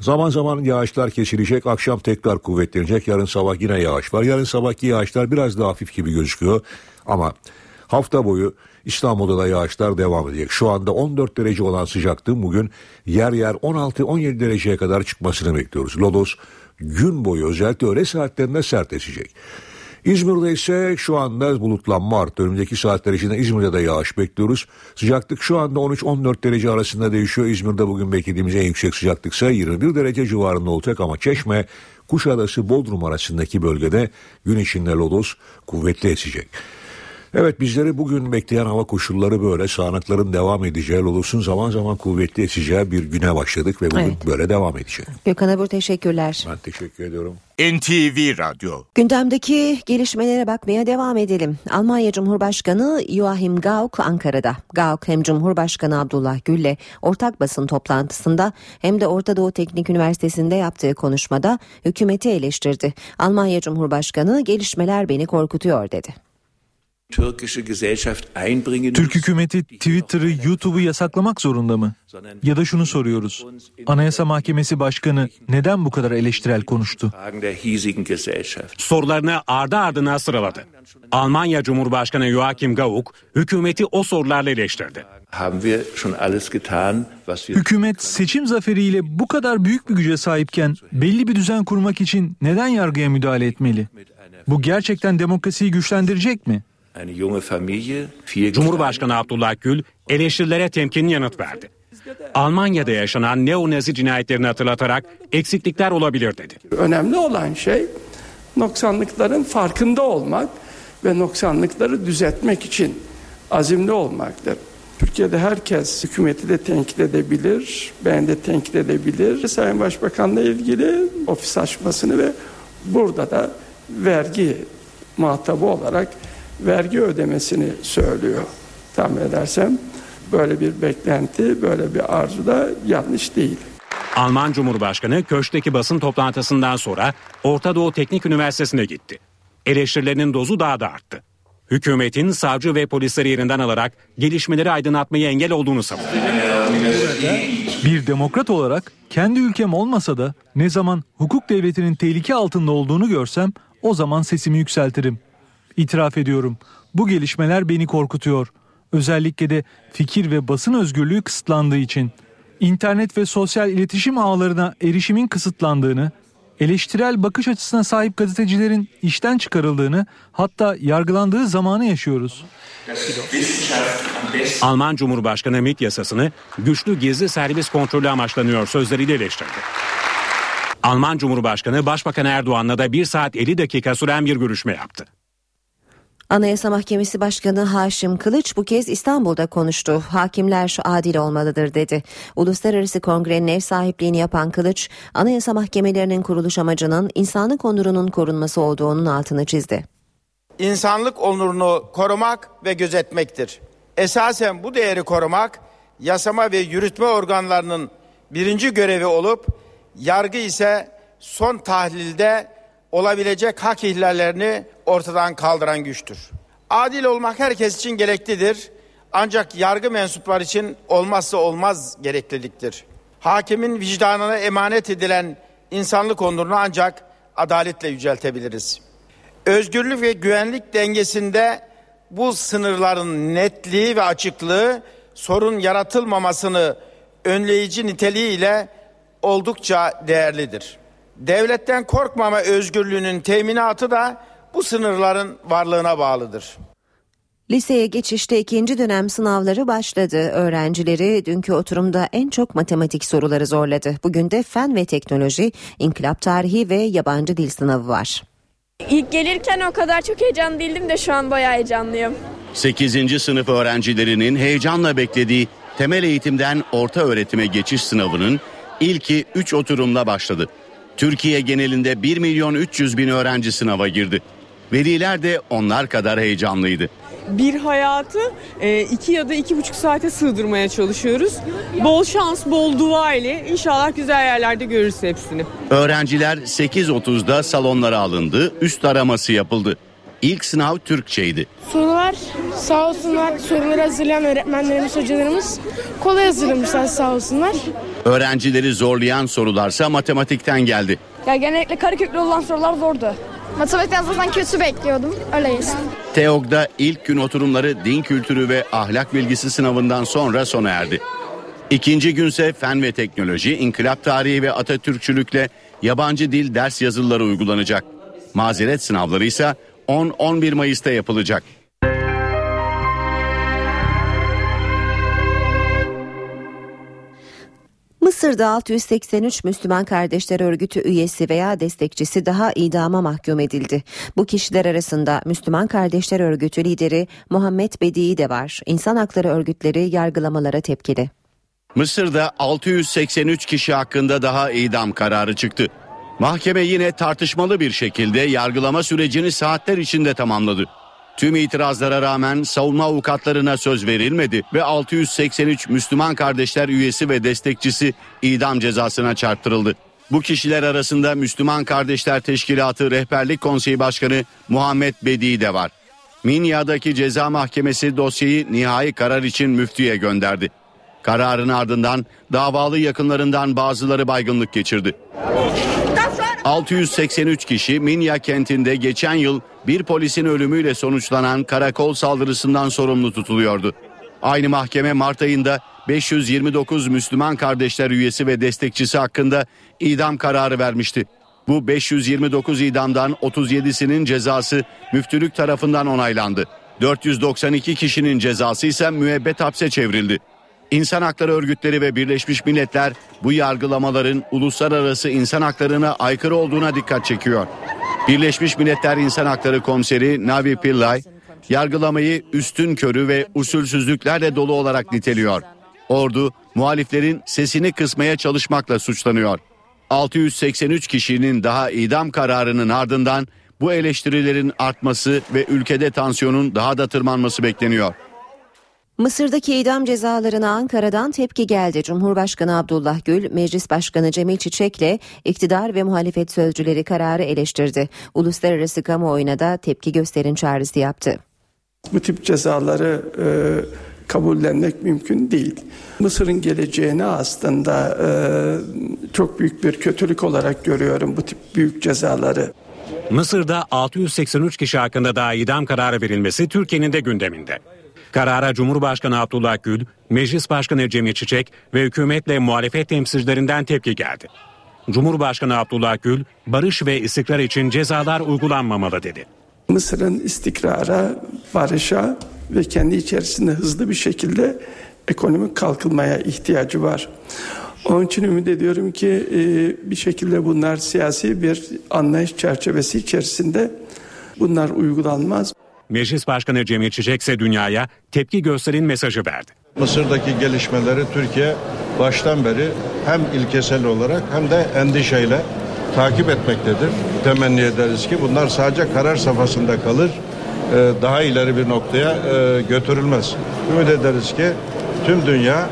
Zaman zaman yağışlar kesilecek, akşam tekrar kuvvetlenecek. Yarın sabah yine yağış var. Yarın sabahki yağışlar biraz daha hafif gibi gözüküyor. Ama hafta boyu İstanbul'da da yağışlar devam edecek. Şu anda 14 derece olan sıcaklığın bugün yer yer 16-17 dereceye kadar çıkmasını bekliyoruz. Lodos gün boyu özellikle öğle saatlerinde sert esecek. İzmir'de ise şu anda bulutlanma arttı. Önümüzdeki saatler içinde İzmir'de de yağış bekliyoruz. Sıcaklık şu anda 13-14 derece arasında değişiyor. İzmir'de bugün beklediğimiz en yüksek sıcaklık ise 21 derece civarında olacak ama Çeşme, Kuşadası, Bodrum arasındaki bölgede gün içinde lodos kuvvetli esecek. Evet bizleri bugün bekleyen hava koşulları böyle sağanakların devam edeceği, lolusun zaman zaman kuvvetli eseceği bir güne başladık ve bugün Evet. böyle devam edecek. Gökhan Abur teşekkürler. Ben teşekkür ediyorum. NTV Radyo Gündemdeki gelişmelere bakmaya devam edelim. Almanya Cumhurbaşkanı Joachim Gauck Ankara'da. Gauck hem Cumhurbaşkanı Abdullah Gül'le ortak basın toplantısında hem de Orta Doğu Teknik Üniversitesi'nde yaptığı konuşmada hükümeti eleştirdi. Almanya Cumhurbaşkanı gelişmeler beni korkutuyor dedi. Türk hükümeti Twitter'ı, YouTube'u yasaklamak zorunda mı? Ya da şunu soruyoruz. Anayasa Mahkemesi Başkanı neden bu kadar eleştirel konuştu? Sorularını ardı ardına sıraladı. Almanya Cumhurbaşkanı Joachim Gauck hükümeti o sorularla eleştirdi. Hükümet seçim zaferiyle bu kadar büyük bir güce sahipken belli bir düzen kurmak için neden yargıya müdahale etmeli? Bu gerçekten demokrasiyi güçlendirecek mi? Cumhurbaşkanı Abdullah Gül eleştirilere temkinli yanıt verdi. Almanya'da yaşanan neonazi cinayetlerini hatırlatarak eksiklikler olabilir dedi. Önemli olan şey noksanlıkların farkında olmak ve noksanlıkları düzeltmek için azimli olmaktır. Türkiye'de herkes hükümeti de tenkit edebilir, ben de tenkit edebilir. Sayın Başbakan'la ilgili ofis açmasını ve burada da vergi muhatabı olarak vergi ödemesini söylüyor. Tahmin edersem böyle bir beklenti, böyle bir arzu da yanlış değil. Alman Cumhurbaşkanı köşkteki basın toplantısından sonra Orta Doğu Teknik Üniversitesi'ne gitti. Eleştirilerinin dozu daha da arttı. Hükümetin savcı ve polisleri yerinden alarak gelişmeleri aydınlatmaya engel olduğunu savundu. Bir demokrat olarak kendi ülkem olmasa da ne zaman hukuk devletinin tehlike altında olduğunu görsem o zaman sesimi yükseltirim. İtiraf ediyorum. Bu gelişmeler beni korkutuyor. Özellikle de fikir ve basın özgürlüğü kısıtlandığı için. İnternet ve sosyal iletişim ağlarına erişimin kısıtlandığını, eleştirel bakış açısına sahip gazetecilerin işten çıkarıldığını, hatta yargılandığı zamanı yaşıyoruz. Alman Cumhurbaşkanı MİT yasasını güçlü gizli servis kontrolü amaçlanıyor sözleriyle eleştirdi. Alman Cumhurbaşkanı Başbakan Erdoğan'la da 1 saat 50 dakika süren bir görüşme yaptı. Anayasa Mahkemesi Başkanı Haşim Kılıç bu kez İstanbul'da konuştu. Hakimler adil olmalıdır dedi. Uluslararası Kongre'nin ev sahipliğini yapan Kılıç, anayasa mahkemelerinin kuruluş amacının insanlık onurunun korunması olduğunun altını çizdi. İnsanlık onurunu korumak ve gözetmektir. Esasen bu değeri korumak yasama ve yürütme organlarının birinci görevi olup yargı ise son tahlilde olabilecek hak ihlallerini ortadan kaldıran güçtür. Adil olmak herkes için gereklidir. Ancak yargı mensupları için olmazsa olmaz gerekliliktir. Hakimin vicdanına emanet edilen insanlık onurunu ancak adaletle yüceltebiliriz. Özgürlük ve güvenlik dengesinde bu sınırların netliği ve açıklığı sorun yaratılmamasını önleyici niteliğiyle oldukça değerlidir. Devletten korkmama özgürlüğünün teminatı da bu sınırların varlığına bağlıdır. Liseye geçişte ikinci dönem sınavları başladı. Öğrencileri dünkü oturumda en çok matematik soruları zorladı. Bugün de fen ve teknoloji, inkılap tarihi ve yabancı dil sınavı var. İlk gelirken o kadar çok heyecanlı değildim de şu an bayağı heyecanlıyım. 8. sınıf öğrencilerinin heyecanla beklediği temel eğitimden orta öğretime geçiş sınavının ilki 3 oturumla başladı. Türkiye genelinde 1 milyon 300 bin öğrenci sınava girdi. Veliler de onlar kadar heyecanlıydı. bir hayatı e, iki ya da iki buçuk saate sığdırmaya çalışıyoruz. Bol şans, bol dua ile inşallah güzel yerlerde görürüz hepsini. Öğrenciler 8.30'da salonlara alındı, üst araması yapıldı. İlk sınav Türkçeydi. Sorular sağ olsunlar soruları hazırlayan öğretmenlerimiz hocalarımız kolay hazırlamışlar sağ olsunlar. Öğrencileri zorlayan sorularsa matematikten geldi. Ya genellikle kareköklü olan sorular zordu. Matematikten zaten kötü bekliyordum. Öyleyiz. TEOG'da ilk gün oturumları din kültürü ve ahlak bilgisi sınavından sonra sona erdi. İkinci günse fen ve teknoloji, inkılap tarihi ve Atatürkçülükle yabancı dil ders yazılıları uygulanacak. Mazeret sınavları ise 10-11 Mayıs'ta yapılacak. Mısır'da 683 Müslüman Kardeşler Örgütü üyesi veya destekçisi daha idama mahkum edildi. Bu kişiler arasında Müslüman Kardeşler Örgütü lideri Muhammed Bedi'i de var. İnsan hakları örgütleri yargılamalara tepkili. Mısır'da 683 kişi hakkında daha idam kararı çıktı. Mahkeme yine tartışmalı bir şekilde yargılama sürecini saatler içinde tamamladı. Tüm itirazlara rağmen savunma avukatlarına söz verilmedi ve 683 Müslüman kardeşler üyesi ve destekçisi idam cezasına çarptırıldı. Bu kişiler arasında Müslüman Kardeşler Teşkilatı Rehberlik Konseyi Başkanı Muhammed Bedi de var. Minya'daki ceza mahkemesi dosyayı nihai karar için müftüye gönderdi. Kararın ardından davalı yakınlarından bazıları baygınlık geçirdi. 683 kişi Minya kentinde geçen yıl bir polisin ölümüyle sonuçlanan karakol saldırısından sorumlu tutuluyordu. Aynı mahkeme Mart ayında 529 Müslüman kardeşler üyesi ve destekçisi hakkında idam kararı vermişti. Bu 529 idamdan 37'sinin cezası müftülük tarafından onaylandı. 492 kişinin cezası ise müebbet hapse çevrildi. İnsan hakları örgütleri ve Birleşmiş Milletler bu yargılamaların uluslararası insan haklarına aykırı olduğuna dikkat çekiyor. Birleşmiş Milletler İnsan Hakları Komiseri Navi Pillay, yargılamayı üstün körü ve usulsüzlüklerle dolu olarak niteliyor. Ordu, muhaliflerin sesini kısmaya çalışmakla suçlanıyor. 683 kişinin daha idam kararının ardından bu eleştirilerin artması ve ülkede tansiyonun daha da tırmanması bekleniyor. Mısır'daki idam cezalarına Ankara'dan tepki geldi. Cumhurbaşkanı Abdullah Gül, Meclis Başkanı Cemil Çiçek'le iktidar ve muhalefet sözcüleri kararı eleştirdi. Uluslararası kamuoyuna da tepki gösterin çağrısı yaptı. Bu tip cezaları e, kabullenmek mümkün değil. Mısır'ın geleceğini aslında e, çok büyük bir kötülük olarak görüyorum bu tip büyük cezaları. Mısır'da 683 kişi hakkında daha idam kararı verilmesi Türkiye'nin de gündeminde. Karara Cumhurbaşkanı Abdullah Gül, Meclis Başkanı Cemil Çiçek ve hükümetle muhalefet temsilcilerinden tepki geldi. Cumhurbaşkanı Abdullah Gül, barış ve istikrar için cezalar uygulanmamalı dedi. Mısır'ın istikrara, barışa ve kendi içerisinde hızlı bir şekilde ekonomik kalkınmaya ihtiyacı var. Onun için ümit ediyorum ki e, bir şekilde bunlar siyasi bir anlayış çerçevesi içerisinde bunlar uygulanmaz. Meclis Başkanı Cemil Çiçek ise dünyaya tepki gösterin mesajı verdi. Mısır'daki gelişmeleri Türkiye baştan beri hem ilkesel olarak hem de endişeyle takip etmektedir. Temenni ederiz ki bunlar sadece karar safhasında kalır, e, daha ileri bir noktaya e, götürülmez. Ümit ederiz ki tüm dünya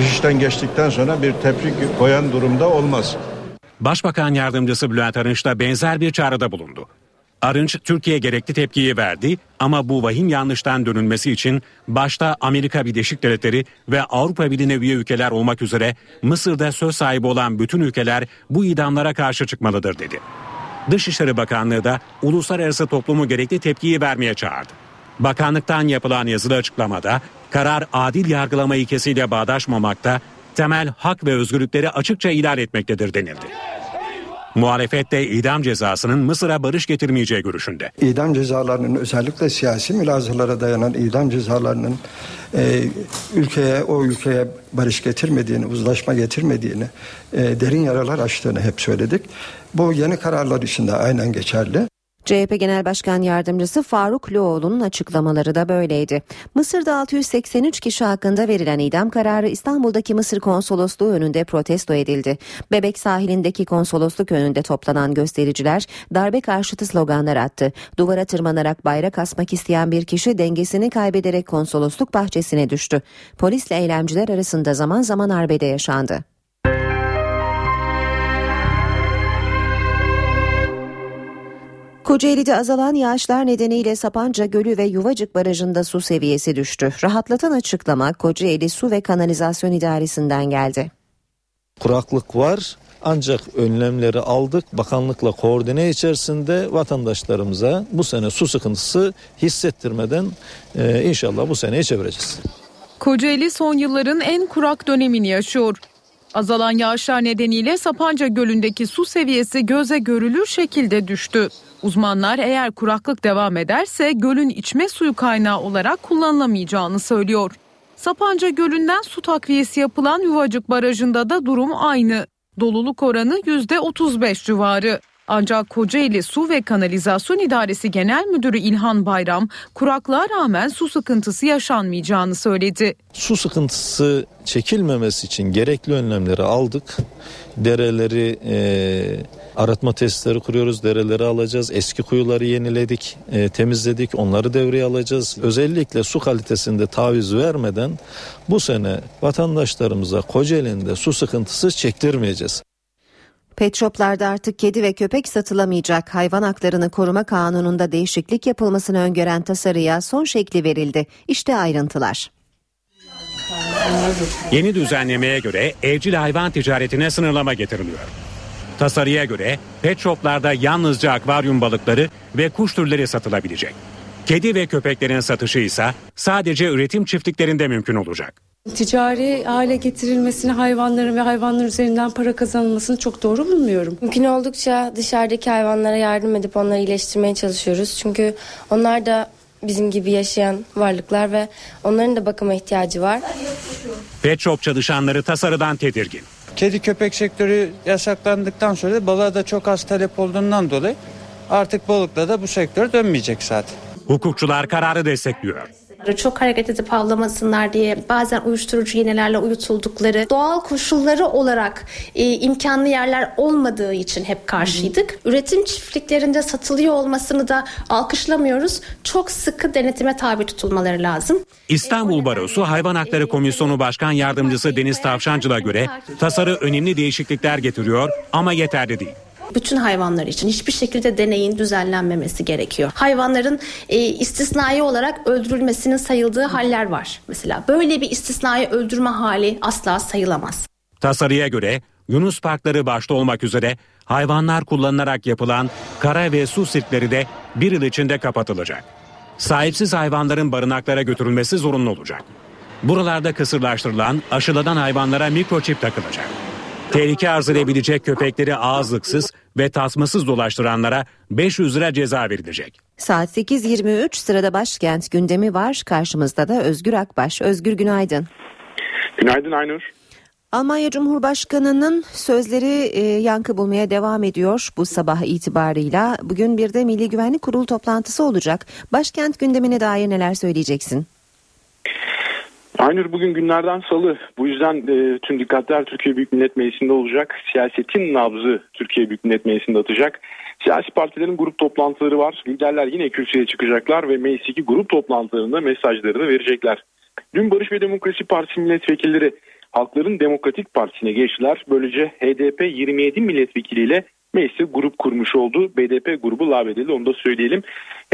iş işten geçtikten sonra bir tepki koyan durumda olmaz. Başbakan Yardımcısı Bülent Arınç da benzer bir çağrıda bulundu. Arınç Türkiye gerekli tepkiyi verdi ama bu vahim yanlıştan dönülmesi için başta Amerika Birleşik Devletleri ve Avrupa Birliği'ne üye ülkeler olmak üzere Mısır'da söz sahibi olan bütün ülkeler bu idamlara karşı çıkmalıdır dedi. Dışişleri Bakanlığı da uluslararası toplumu gerekli tepkiyi vermeye çağırdı. Bakanlıktan yapılan yazılı açıklamada karar adil yargılama ilkesiyle bağdaşmamakta, temel hak ve özgürlükleri açıkça ihlal etmektedir denildi. Muhalefet de idam cezasının Mısır'a barış getirmeyeceği görüşünde. İdam cezalarının özellikle siyasi mülazalara dayanan idam cezalarının e, ülkeye o ülkeye barış getirmediğini, uzlaşma getirmediğini, e, derin yaralar açtığını hep söyledik. Bu yeni kararlar için de aynen geçerli. CHP Genel Başkan Yardımcısı Faruk Loğlu'nun açıklamaları da böyleydi. Mısır'da 683 kişi hakkında verilen idam kararı İstanbul'daki Mısır konsolosluğu önünde protesto edildi. Bebek sahilindeki konsolosluk önünde toplanan göstericiler darbe karşıtı sloganlar attı. Duvara tırmanarak bayrak asmak isteyen bir kişi dengesini kaybederek konsolosluk bahçesine düştü. Polisle eylemciler arasında zaman zaman arbede yaşandı. Kocaeli'de azalan yağışlar nedeniyle Sapanca Gölü ve Yuvacık Barajı'nda su seviyesi düştü. Rahatlatan açıklama Kocaeli Su ve Kanalizasyon İdaresi'nden geldi. Kuraklık var ancak önlemleri aldık. Bakanlıkla koordine içerisinde vatandaşlarımıza bu sene su sıkıntısı hissettirmeden e, inşallah bu seneye çevireceğiz. Kocaeli son yılların en kurak dönemini yaşıyor. Azalan yağışlar nedeniyle Sapanca Gölü'ndeki su seviyesi göze görülür şekilde düştü. Uzmanlar eğer kuraklık devam ederse gölün içme suyu kaynağı olarak kullanılamayacağını söylüyor. Sapanca Gölü'nden su takviyesi yapılan Yuvacık Barajı'nda da durum aynı. Doluluk oranı %35 civarı. Ancak Kocaeli Su ve Kanalizasyon İdaresi Genel Müdürü İlhan Bayram kuraklığa rağmen su sıkıntısı yaşanmayacağını söyledi. Su sıkıntısı çekilmemesi için gerekli önlemleri aldık. Dereleri e, aratma testleri kuruyoruz. Dereleri alacağız. Eski kuyuları yeniledik, e, temizledik. Onları devreye alacağız. Özellikle su kalitesinde taviz vermeden bu sene vatandaşlarımıza Kocaeli'nde su sıkıntısı çektirmeyeceğiz. Pet shoplarda artık kedi ve köpek satılamayacak. Hayvan haklarını koruma kanununda değişiklik yapılmasını öngören tasarıya son şekli verildi. İşte ayrıntılar. Yeni düzenlemeye göre evcil hayvan ticaretine sınırlama getiriliyor. Tasarıya göre pet shoplarda yalnızca akvaryum balıkları ve kuş türleri satılabilecek. Kedi ve köpeklerin satışı ise sadece üretim çiftliklerinde mümkün olacak. Ticari hale getirilmesini hayvanların ve hayvanlar üzerinden para kazanılmasını çok doğru bulmuyorum. Mümkün oldukça dışarıdaki hayvanlara yardım edip onları iyileştirmeye çalışıyoruz. Çünkü onlar da bizim gibi yaşayan varlıklar ve onların da bakıma ihtiyacı var. Pet shop çalışanları tasarıdan tedirgin. Kedi köpek sektörü yasaklandıktan sonra balığa da çok az talep olduğundan dolayı artık balıkla da bu sektör dönmeyecek zaten. Hukukçular kararı destekliyor. Çok hareket edip avlamasınlar diye bazen uyuşturucu iğnelerle uyutuldukları doğal koşulları olarak e, imkanlı yerler olmadığı için hep karşıydık. Üretim çiftliklerinde satılıyor olmasını da alkışlamıyoruz. Çok sıkı denetime tabi tutulmaları lazım. İstanbul Barosu Hayvan Hakları Komisyonu Başkan Yardımcısı Deniz Tavşancı'la göre tasarı önemli değişiklikler getiriyor ama yeterli değil bütün hayvanlar için hiçbir şekilde deneyin düzenlenmemesi gerekiyor. Hayvanların e, istisnai olarak öldürülmesinin sayıldığı haller var. Mesela böyle bir istisnai öldürme hali asla sayılamaz. Tasarıya göre Yunus parkları başta olmak üzere hayvanlar kullanılarak yapılan kara ve su sirkleri de bir yıl içinde kapatılacak. Sahipsiz hayvanların barınaklara götürülmesi zorunlu olacak. Buralarda kısırlaştırılan, aşılanan hayvanlara mikroçip takılacak. Tehlike arz edebilecek köpekleri ağızlıksız ve tasmasız dolaştıranlara 500 lira ceza verilecek. Saat 8.23 sırada başkent gündemi var. Karşımızda da Özgür Akbaş. Özgür günaydın. Günaydın Aynur. Almanya Cumhurbaşkanı'nın sözleri e, yankı bulmaya devam ediyor bu sabah itibarıyla. Bugün bir de Milli Güvenlik Kurulu toplantısı olacak. Başkent gündemine dair neler söyleyeceksin? Aynur bugün günlerden salı. Bu yüzden e, tüm dikkatler Türkiye Büyük Millet Meclisi'nde olacak. Siyasetin nabzı Türkiye Büyük Millet Meclisi'nde atacak. Siyasi partilerin grup toplantıları var. Liderler yine kürsüye çıkacaklar ve meclisteki grup toplantılarında mesajlarını verecekler. Dün Barış ve Demokrasi Partisi milletvekilleri Halkların Demokratik Partisi'ne geçtiler. Böylece HDP 27 milletvekiliyle meclise grup kurmuş oldu. BDP grubu lağvedildi onu da söyleyelim.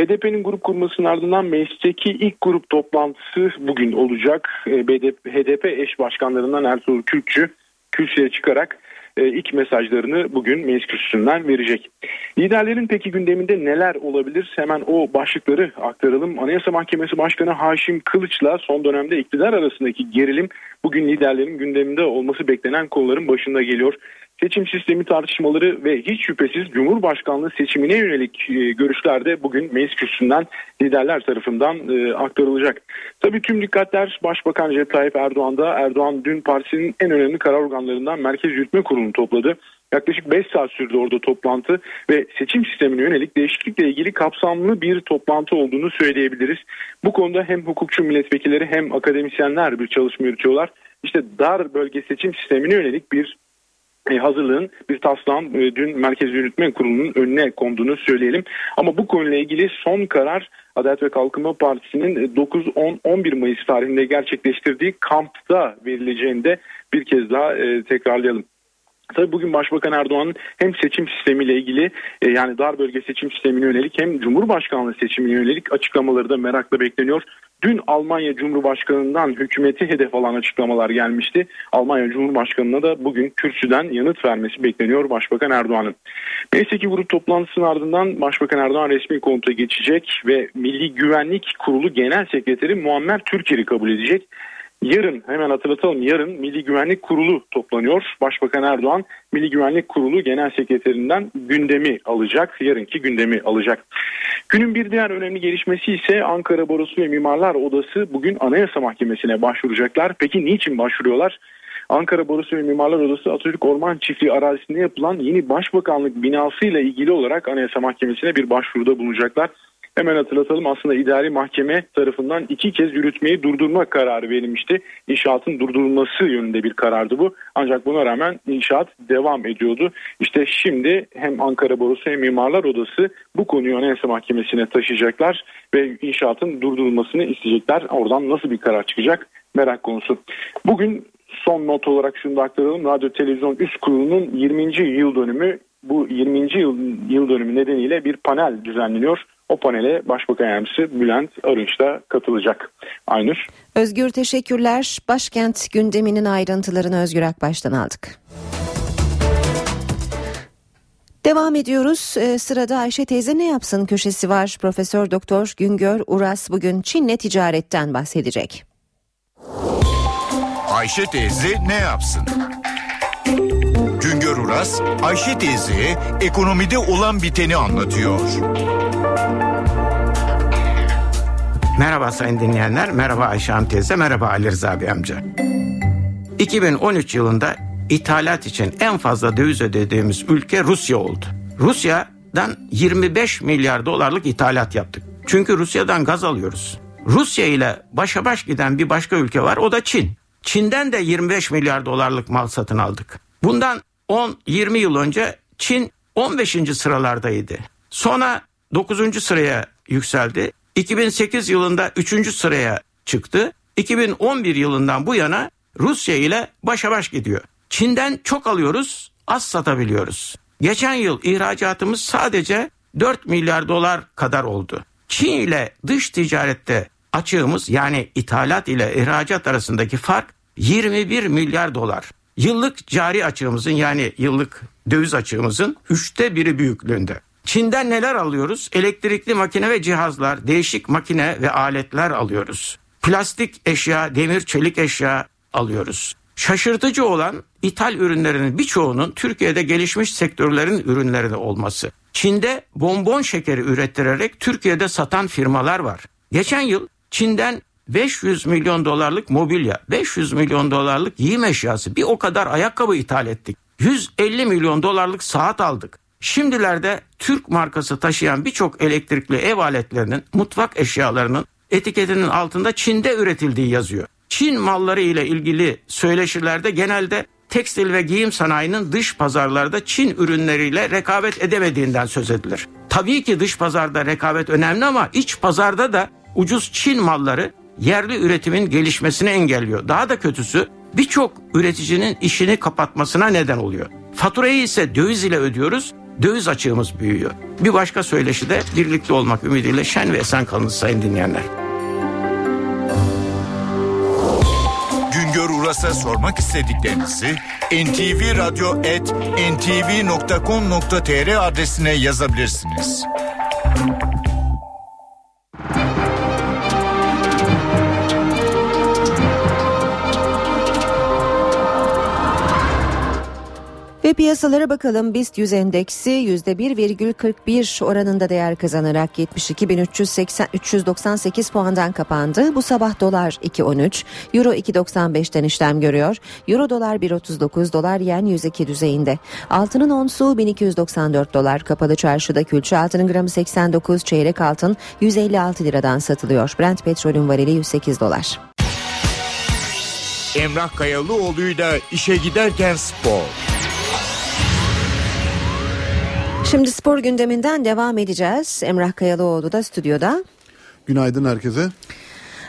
HDP'nin grup kurmasının ardından meclisteki ilk grup toplantısı bugün olacak. E, BDP, HDP eş başkanlarından Ertuğrul Kürkçü kürsüye çıkarak e, ilk mesajlarını bugün meclis kürsüsünden verecek. Liderlerin peki gündeminde neler olabilir? Hemen o başlıkları aktaralım. Anayasa Mahkemesi Başkanı Haşim Kılıç'la son dönemde iktidar arasındaki gerilim bugün liderlerin gündeminde olması beklenen konuların başında geliyor seçim sistemi tartışmaları ve hiç şüphesiz Cumhurbaşkanlığı seçimine yönelik e, görüşler de bugün meclis kürsüsünden liderler tarafından e, aktarılacak. Tabii tüm dikkatler Başbakan Recep Tayyip Erdoğan'da. Erdoğan dün partisinin en önemli karar organlarından Merkez Yürütme Kurulu'nu topladı. Yaklaşık 5 saat sürdü orada toplantı ve seçim sistemine yönelik değişiklikle ilgili kapsamlı bir toplantı olduğunu söyleyebiliriz. Bu konuda hem hukukçu milletvekilleri hem akademisyenler bir çalışma yürütüyorlar. İşte dar bölge seçim sistemine yönelik bir e, hazırlığın bir taslağın e, dün Merkez Yürütme Kurulu'nun önüne konduğunu söyleyelim. Ama bu konuyla ilgili son karar Adalet ve Kalkınma Partisi'nin 9-10-11 Mayıs tarihinde gerçekleştirdiği kampta verileceğini de bir kez daha e, tekrarlayalım. Tabii bugün Başbakan Erdoğan'ın hem seçim sistemiyle ilgili e, yani dar bölge seçim sistemine yönelik hem Cumhurbaşkanlığı seçimine yönelik açıklamaları da merakla bekleniyor. Dün Almanya Cumhurbaşkanı'ndan hükümeti hedef alan açıklamalar gelmişti. Almanya Cumhurbaşkanı'na da bugün kürsüden yanıt vermesi bekleniyor Başbakan Erdoğan'ın. Neyse ki grup toplantısının ardından Başbakan Erdoğan resmi konuta geçecek ve Milli Güvenlik Kurulu Genel Sekreteri Muammer Türker'i kabul edecek. Yarın hemen hatırlatalım yarın Milli Güvenlik Kurulu toplanıyor. Başbakan Erdoğan Milli Güvenlik Kurulu Genel Sekreterinden gündemi alacak. Yarınki gündemi alacak. Günün bir diğer önemli gelişmesi ise Ankara Barosu ve Mimarlar Odası bugün Anayasa Mahkemesi'ne başvuracaklar. Peki niçin başvuruyorlar? Ankara Barosu ve Mimarlar Odası Atatürk Orman Çiftliği arazisinde yapılan yeni başbakanlık binasıyla ilgili olarak Anayasa Mahkemesi'ne bir başvuruda bulunacaklar. Hemen hatırlatalım aslında idari mahkeme tarafından iki kez yürütmeyi durdurma kararı verilmişti. İnşaatın durdurulması yönünde bir karardı bu. Ancak buna rağmen inşaat devam ediyordu. İşte şimdi hem Ankara Borusu hem Mimarlar Odası bu konuyu Anayasa Mahkemesi'ne taşıyacaklar ve inşaatın durdurulmasını isteyecekler. Oradan nasıl bir karar çıkacak merak konusu. Bugün son not olarak şunu da aktaralım. Radyo Televizyon Üst Kurulu'nun 20. yıl dönümü bu 20. yıl, yıl dönümü nedeniyle bir panel düzenleniyor. O panele Başbakan Yardımcısı Bülent Arınç da katılacak. Aynur. Özgür teşekkürler. Başkent gündeminin ayrıntılarını Özgür Akbaş'tan aldık. Devam ediyoruz. Ee, sırada Ayşe teyze ne yapsın köşesi var. Profesör Doktor Güngör Uras bugün Çin'le ticaretten bahsedecek. Ayşe teyze ne yapsın? Güngör Uras, Ayşe teyze ekonomide olan biteni anlatıyor. Merhaba sayın dinleyenler, merhaba Ayşe Hanım teyze, merhaba Ali Rıza Bey amca. 2013 yılında ithalat için en fazla döviz ödediğimiz ülke Rusya oldu. Rusya'dan 25 milyar dolarlık ithalat yaptık. Çünkü Rusya'dan gaz alıyoruz. Rusya ile başa baş giden bir başka ülke var o da Çin. Çin'den de 25 milyar dolarlık mal satın aldık. Bundan 10-20 yıl önce Çin 15. sıralardaydı. Sonra 9. sıraya yükseldi. 2008 yılında 3. sıraya çıktı. 2011 yılından bu yana Rusya ile başa baş gidiyor. Çin'den çok alıyoruz, az satabiliyoruz. Geçen yıl ihracatımız sadece 4 milyar dolar kadar oldu. Çin ile dış ticarette açığımız yani ithalat ile ihracat arasındaki fark 21 milyar dolar. Yıllık cari açığımızın yani yıllık döviz açığımızın üçte biri büyüklüğünde. Çin'den neler alıyoruz? Elektrikli makine ve cihazlar, değişik makine ve aletler alıyoruz. Plastik eşya, demir, çelik eşya alıyoruz. Şaşırtıcı olan ithal ürünlerinin birçoğunun Türkiye'de gelişmiş sektörlerin ürünleri olması. Çin'de bonbon şekeri ürettirerek Türkiye'de satan firmalar var. Geçen yıl Çin'den 500 milyon dolarlık mobilya, 500 milyon dolarlık giyim eşyası, bir o kadar ayakkabı ithal ettik. 150 milyon dolarlık saat aldık. Şimdilerde Türk markası taşıyan birçok elektrikli ev aletlerinin, mutfak eşyalarının etiketinin altında Çin'de üretildiği yazıyor. Çin malları ile ilgili söyleşilerde genelde tekstil ve giyim sanayinin dış pazarlarda Çin ürünleriyle rekabet edemediğinden söz edilir. Tabii ki dış pazarda rekabet önemli ama iç pazarda da ucuz Çin malları yerli üretimin gelişmesini engelliyor. Daha da kötüsü birçok üreticinin işini kapatmasına neden oluyor. Faturayı ise döviz ile ödüyoruz. Döviz açığımız büyüyor. Bir başka söyleşi de birlikte olmak ümidiyle şen ve esen kalınız sayın dinleyenler. Güngör Uras'a sormak istediklerinizi ntvradio.ntv.com.tr adresine yazabilirsiniz. Piyasalara bakalım. BIST 100 endeksi %1,41 oranında değer kazanarak 72.398 puandan kapandı. Bu sabah dolar 2.13, euro 2.95'ten işlem görüyor. Euro dolar 1.39, dolar yen 102 düzeyinde. Altının onsu 1294 dolar. Kapalı çarşıda külçe altının gramı 89, çeyrek altın 156 liradan satılıyor. Brent petrolün varili 108 dolar. Emrah Kayalıoğlu'yla işe giderken spor. Şimdi spor gündeminden devam edeceğiz. Emrah Kayalıoğlu da stüdyoda. Günaydın herkese.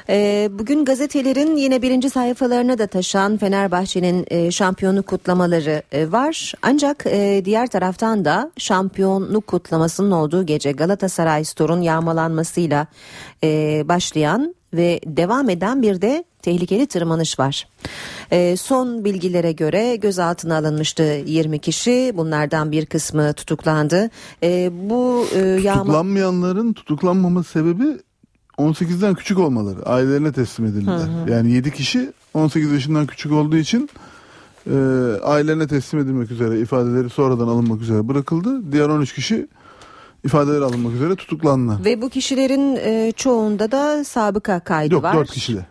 Ee, bugün gazetelerin yine birinci sayfalarına da taşan Fenerbahçe'nin e, şampiyonluk kutlamaları e, var. Ancak e, diğer taraftan da şampiyonluk kutlamasının olduğu gece Galatasaray Store'un yağmalanmasıyla başlayan ve devam eden bir de tehlikeli tırmanış var. E, son bilgilere göre gözaltına alınmıştı 20 kişi. Bunlardan bir kısmı tutuklandı. E, bu e, yağma... Tutuklanmayanların tutuklanmama sebebi 18'den küçük olmaları. Ailelerine teslim edildiler. Hı hı. Yani 7 kişi 18 yaşından küçük olduğu için e, ailelerine teslim edilmek üzere ifadeleri sonradan alınmak üzere bırakıldı. Diğer 13 kişi ifadeleri alınmak üzere tutuklandılar. Ve bu kişilerin e, çoğunda da sabıka kaydı Yok, var. Yok 4 kişide.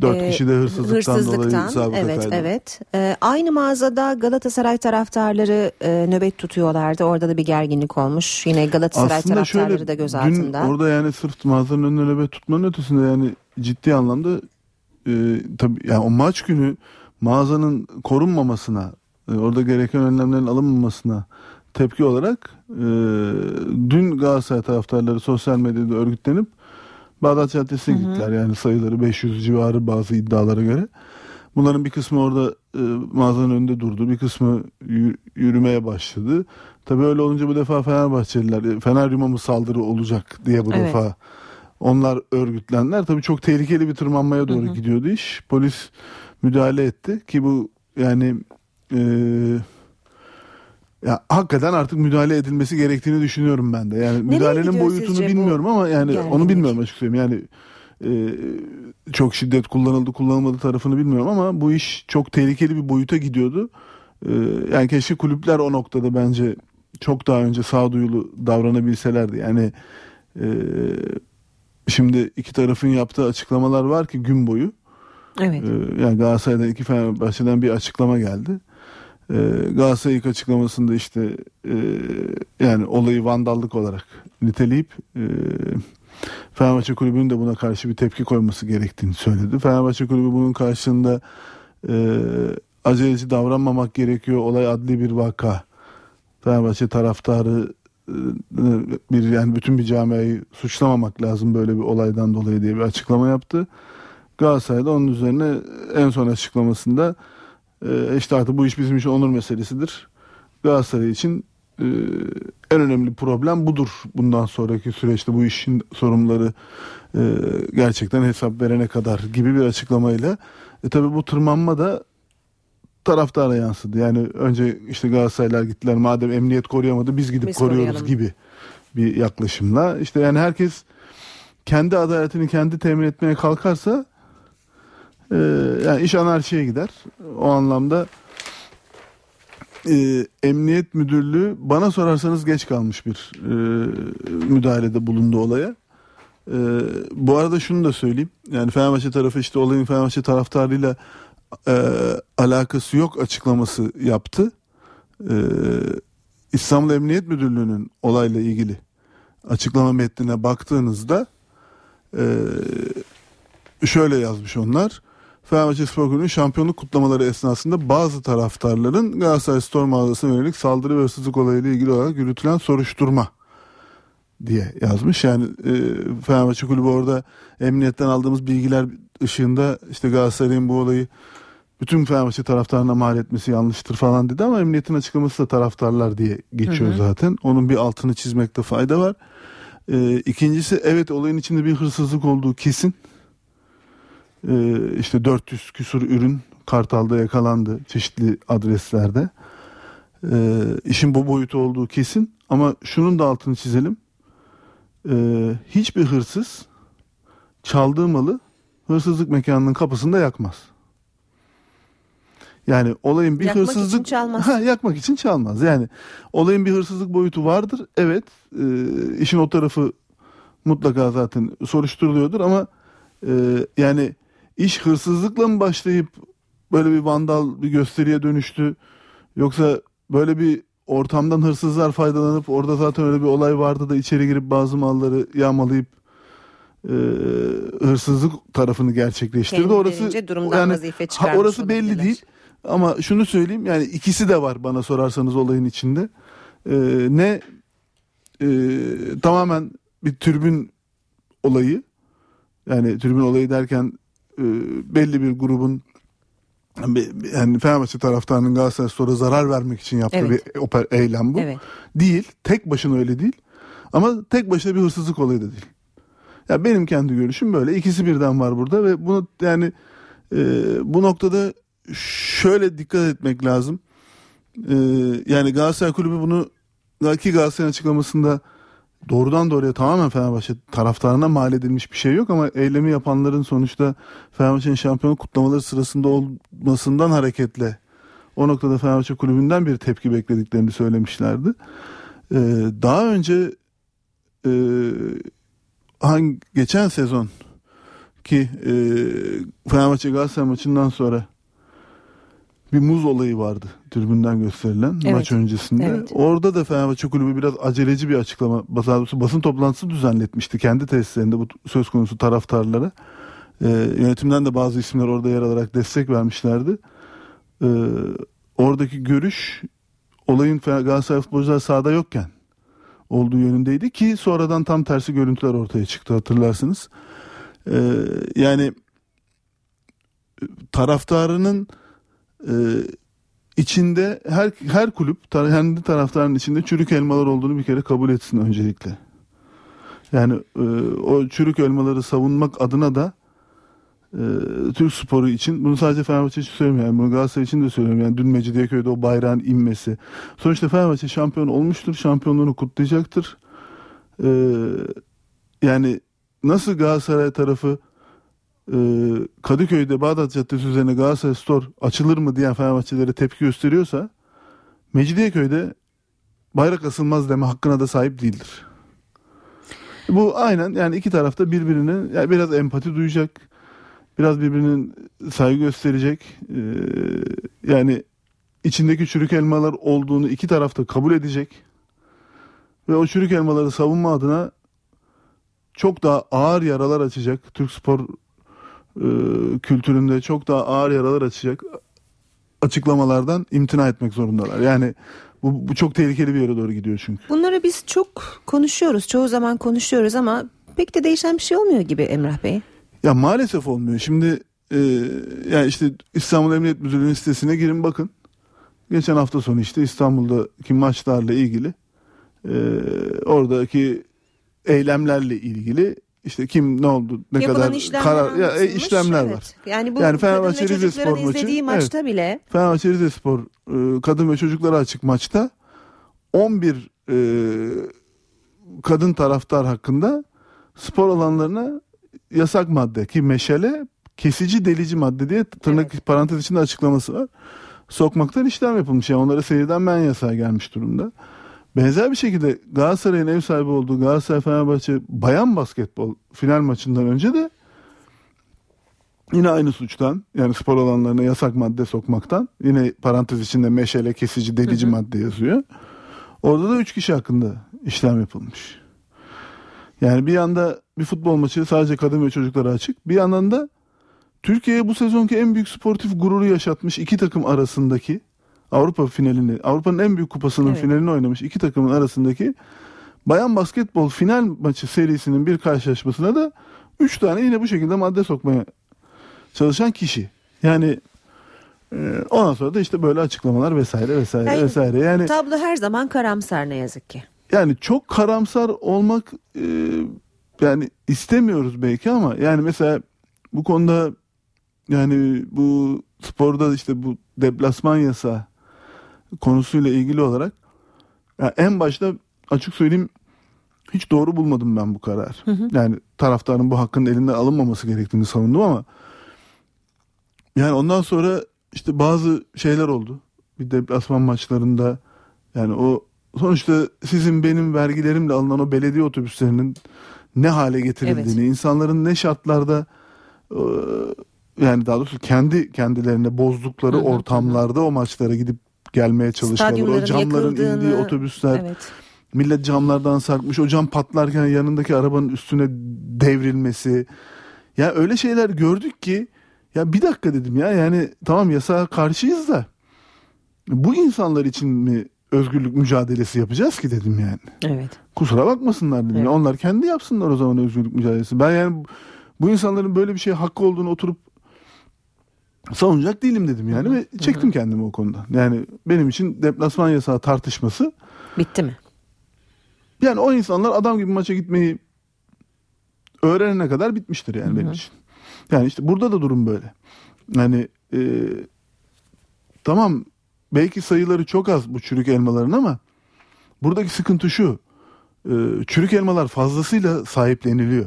Dört ee, kişi de hırsızlıktan, hırsızlıktan dolayı evet, kaydı. Evet ee, Aynı mağazada Galatasaray taraftarları e, nöbet tutuyorlardı. Orada da bir gerginlik olmuş. Yine Galatasaray Aslında taraftarları şöyle, da gözaltında. Dün orada yani sırf mağazanın önüne nöbet tutmanın ötesinde yani ciddi anlamda e, tabii yani o maç günü mağazanın korunmamasına e, orada gereken önlemlerin alınmamasına tepki olarak e, dün Galatasaray taraftarları sosyal medyada örgütlenip Bağdat Caddesi'ne gittiler. Yani sayıları 500 civarı bazı iddialara göre. Bunların bir kısmı orada e, mağazanın önünde durdu. Bir kısmı yürümeye başladı. Tabii öyle olunca bu defa Fenerbahçeliler e, Feneryum'a mı saldırı olacak diye bu evet. defa onlar örgütlendiler. Tabii çok tehlikeli bir tırmanmaya doğru hı hı. gidiyordu iş. Polis müdahale etti ki bu yani e, ya hakikaten artık müdahale edilmesi gerektiğini düşünüyorum ben de. Yani Nereye müdahalenin boyutunu bilmiyorum ama yani gerginlik? onu bilmiyorum açık söyleyeyim. Yani e, çok şiddet kullanıldı kullanılmadı tarafını bilmiyorum ama bu iş çok tehlikeli bir boyuta gidiyordu. E, yani keşke kulüpler o noktada bence çok daha önce sağduyulu davranabilselerdi. Yani e, şimdi iki tarafın yaptığı açıklamalar var ki gün boyu. Evet. E, yani Galatasaray'dan iki Fenerbahçe'den bir açıklama geldi. E, Galatasaray ilk açıklamasında işte e, yani olayı vandallık olarak niteleyip e, Fenerbahçe Kulübü'nün de buna karşı bir tepki koyması gerektiğini söyledi. Fenerbahçe Kulübü bunun karşılığında e, aceleci davranmamak gerekiyor. Olay adli bir vaka. Fenerbahçe taraftarı e, bir yani bütün bir camiayı suçlamamak lazım böyle bir olaydan dolayı diye bir açıklama yaptı. Galatasaray da onun üzerine en son açıklamasında e, işte artık bu iş bizim için onur meselesidir. Galatasaray için e, en önemli problem budur. Bundan sonraki süreçte bu işin sorumluları e, gerçekten hesap verene kadar gibi bir açıklamayla. E tabi bu tırmanma da taraftara yansıdı. Yani önce işte Galatasaraylar gittiler madem emniyet koruyamadı biz gidip biz koruyoruz koruyalım. gibi bir yaklaşımla. İşte yani herkes kendi adaletini kendi temin etmeye kalkarsa e, yani iş anarşiye gider. O anlamda e, Emniyet Müdürlüğü bana sorarsanız geç kalmış bir e, müdahalede bulundu olaya. E, bu arada şunu da söyleyeyim. Yani Fenerbahçe tarafı işte olayın Fenerbahçe taraftarıyla e, alakası yok açıklaması yaptı. E, İstanbul Emniyet Müdürlüğü'nün olayla ilgili açıklama metnine baktığınızda e, şöyle yazmış onlar. Fenerbahçe Spor Kulübü'nün şampiyonluk kutlamaları esnasında bazı taraftarların Galatasaray Spor mağazasına yönelik saldırı ve hırsızlık olayıyla ilgili olarak yürütülen soruşturma diye yazmış. Yani e, Fenerbahçe Kulübü orada emniyetten aldığımız bilgiler ışığında işte Galatasaray'ın bu olayı bütün Fenerbahçe taraftarına mal etmesi yanlıştır falan dedi ama emniyetin açıklaması da taraftarlar diye geçiyor hı hı. zaten. Onun bir altını çizmekte fayda var. E, ikincisi evet olayın içinde bir hırsızlık olduğu kesin işte 400 küsur ürün Kartal'da yakalandı çeşitli adreslerde. E, işin bu boyutu olduğu kesin ama şunun da altını çizelim. E, hiçbir hırsız çaldığı malı hırsızlık mekanının kapısında yakmaz. Yani olayın bir Yakmak hırsızlık için çalmaz. Ha, yakmak için çalmaz. Yani olayın bir hırsızlık boyutu vardır. Evet. e, işin o tarafı mutlaka zaten soruşturuluyordur ama e, yani iş hırsızlıkla mı başlayıp böyle bir vandal bir gösteriye dönüştü yoksa böyle bir ortamdan hırsızlar faydalanıp orada zaten öyle bir olay vardı da içeri girip bazı malları yağmalayıp e, hırsızlık tarafını gerçekleştirdi. Kendilerince Orası durumdan vazife çıkarmış orası belli olabilirler. değil. Ama şunu söyleyeyim yani ikisi de var bana sorarsanız olayın içinde. E, ne e, tamamen bir türbün olayı yani tribün olayı derken e, belli bir grubun yani Fenerbahçe taraftarının Galatasaray Spor'a zarar vermek için yaptığı Evet. bir oper, eylem bu. Evet. Değil. Tek başına öyle değil. Ama tek başına bir hırsızlık olayı da değil. Ya benim kendi görüşüm böyle. İkisi birden var burada ve bunu yani e, bu noktada şöyle dikkat etmek lazım. E, yani Galatasaray Kulübü bunu ki Galatasaray'ın açıklamasında doğrudan doğruya tamamen Fenerbahçe taraftarına mal edilmiş bir şey yok ama eylemi yapanların sonuçta Fenerbahçe'nin şampiyonluk kutlamaları sırasında olmasından hareketle o noktada Fenerbahçe kulübünden bir tepki beklediklerini söylemişlerdi. Ee, daha önce e, hangi geçen sezon ki e, Fenerbahçe Galatasaray maçından sonra bir muz olayı vardı tribünden gösterilen Evet. maç öncesinde. Evet. Orada da Fenerbahçe Kulübü biraz aceleci bir açıklama, basın toplantısı düzenletmişti kendi tesislerinde bu söz konusu taraftarlara. Ee, yönetimden de bazı isimler orada yer alarak destek vermişlerdi. Ee, oradaki görüş olayın Galatasaray futbolcular sahada yokken olduğu yönündeydi ki sonradan tam tersi görüntüler ortaya çıktı hatırlarsınız. Ee, yani taraftarının e, içinde her her kulüp kendi taraftarının içinde çürük elmalar olduğunu bir kere kabul etsin öncelikle. Yani e, o çürük elmaları savunmak adına da e, Türk sporu için bunu sadece Fenerbahçe için söylemiyorum. Yani bunu Galatasaray için de söylüyorum. Yani dün Mecidiyeköy'de o bayrağın inmesi. Sonuçta Fenerbahçe şampiyon olmuştur. Şampiyonluğunu kutlayacaktır. E, yani nasıl Galatasaray tarafı Kadıköy'de Bağdat Caddesi üzerine Galatasaray Store açılır mı diyen Fenerbahçelere tepki gösteriyorsa Mecidiyeköy'de bayrak asılmaz deme hakkına da sahip değildir. Bu aynen yani iki tarafta birbirine yani biraz empati duyacak. Biraz birbirinin saygı gösterecek. Ee, yani içindeki çürük elmalar olduğunu iki tarafta kabul edecek. Ve o çürük elmaları savunma adına çok daha ağır yaralar açacak. Türk spor e, kültüründe çok daha ağır yaralar açacak açıklamalardan imtina etmek zorundalar. Yani bu, bu çok tehlikeli bir yere doğru gidiyor çünkü. Bunları biz çok konuşuyoruz. Çoğu zaman konuşuyoruz ama pek de değişen bir şey olmuyor gibi Emrah Bey. Ya maalesef olmuyor. Şimdi e, yani işte İstanbul Emniyet Müdürlüğü'nün sitesine girin bakın. Geçen hafta sonu işte İstanbul'daki maçlarla ilgili e, oradaki eylemlerle ilgili işte kim ne oldu ne Yapılan kadar işlemler karar ya, e, işlemler Evet. var. Yani bu Yani Fenerbahçe ve Rize çocukların Spor maçı, izlediği maçta bile Fenerbahçe Rize Spor e, kadın ve çocuklara açık maçta 11 e, kadın taraftar hakkında spor alanlarına yasak madde ki meşale kesici delici madde diye tırnak parantez içinde açıklaması var. Sokmaktan işlem yapılmış yani onlara seyirden men yasağı gelmiş durumda. Benzer bir şekilde Galatasaray'ın ev sahibi olduğu Galatasaray Fenerbahçe bayan basketbol final maçından önce de Yine aynı suçtan yani spor alanlarına yasak madde sokmaktan yine parantez içinde meşale kesici delici madde yazıyor. Orada da 3 kişi hakkında işlem yapılmış. Yani bir yanda bir futbol maçı sadece kadın ve çocuklara açık. Bir yandan da Türkiye'ye bu sezonki en büyük sportif gururu yaşatmış iki takım arasındaki Avrupa finalini, Avrupa'nın en büyük kupasının Evet. finalini oynamış iki takımın arasındaki bayan basketbol final maçı serisinin bir karşılaşmasına da 3 tane yine bu şekilde madde sokmaya çalışan kişi. Yani e, ondan sonra da işte böyle açıklamalar vesaire vesaire Yani vesaire. Yani tablo her zaman karamsar ne yazık ki. yani çok karamsar olmak e, yani istemiyoruz belki ama yani mesela bu konuda yani bu sporda işte bu deplasman yasağı konusuyla ilgili olarak ya en başta açık söyleyeyim hiç doğru bulmadım ben bu karar. Hı hı. Yani taraftarın bu hakkın elinden alınmaması gerektiğini savundum ama yani ondan sonra işte bazı şeyler oldu. Bir deplasman maçlarında yani o sonuçta sizin benim vergilerimle alınan o belediye otobüslerinin ne hale getirildiğini, Evet. insanların ne şartlarda e, yani daha doğrusu kendi kendilerine bozdukları Hı hı, ortamlarda o maçlara gidip gelmeye çalışıyorlar. O camların indiği otobüsler. Evet. Millet camlardan sarkmış. O cam patlarken yanındaki arabanın üstüne devrilmesi. Ya öyle şeyler gördük ki ya bir dakika dedim ya yani tamam yasağa karşıyız da bu insanlar için mi özgürlük mücadelesi yapacağız ki dedim yani. Evet. Kusura bakmasınlar dedim. Ya onlar kendi yapsınlar o zaman özgürlük mücadelesi. Ben yani bu insanların böyle bir şeye hakkı olduğunu oturup savunacak değilim dedim yani ve çektim kendimi o konuda. Yani benim için deplasman yasağı tartışması Bitti mi? yani o insanlar adam gibi maça gitmeyi öğrenene kadar bitmiştir yani benim için. Yani işte burada da durum böyle. Yani e, tamam belki sayıları çok az bu çürük elmaların ama buradaki sıkıntı şu. E, çürük elmalar fazlasıyla sahipleniliyor.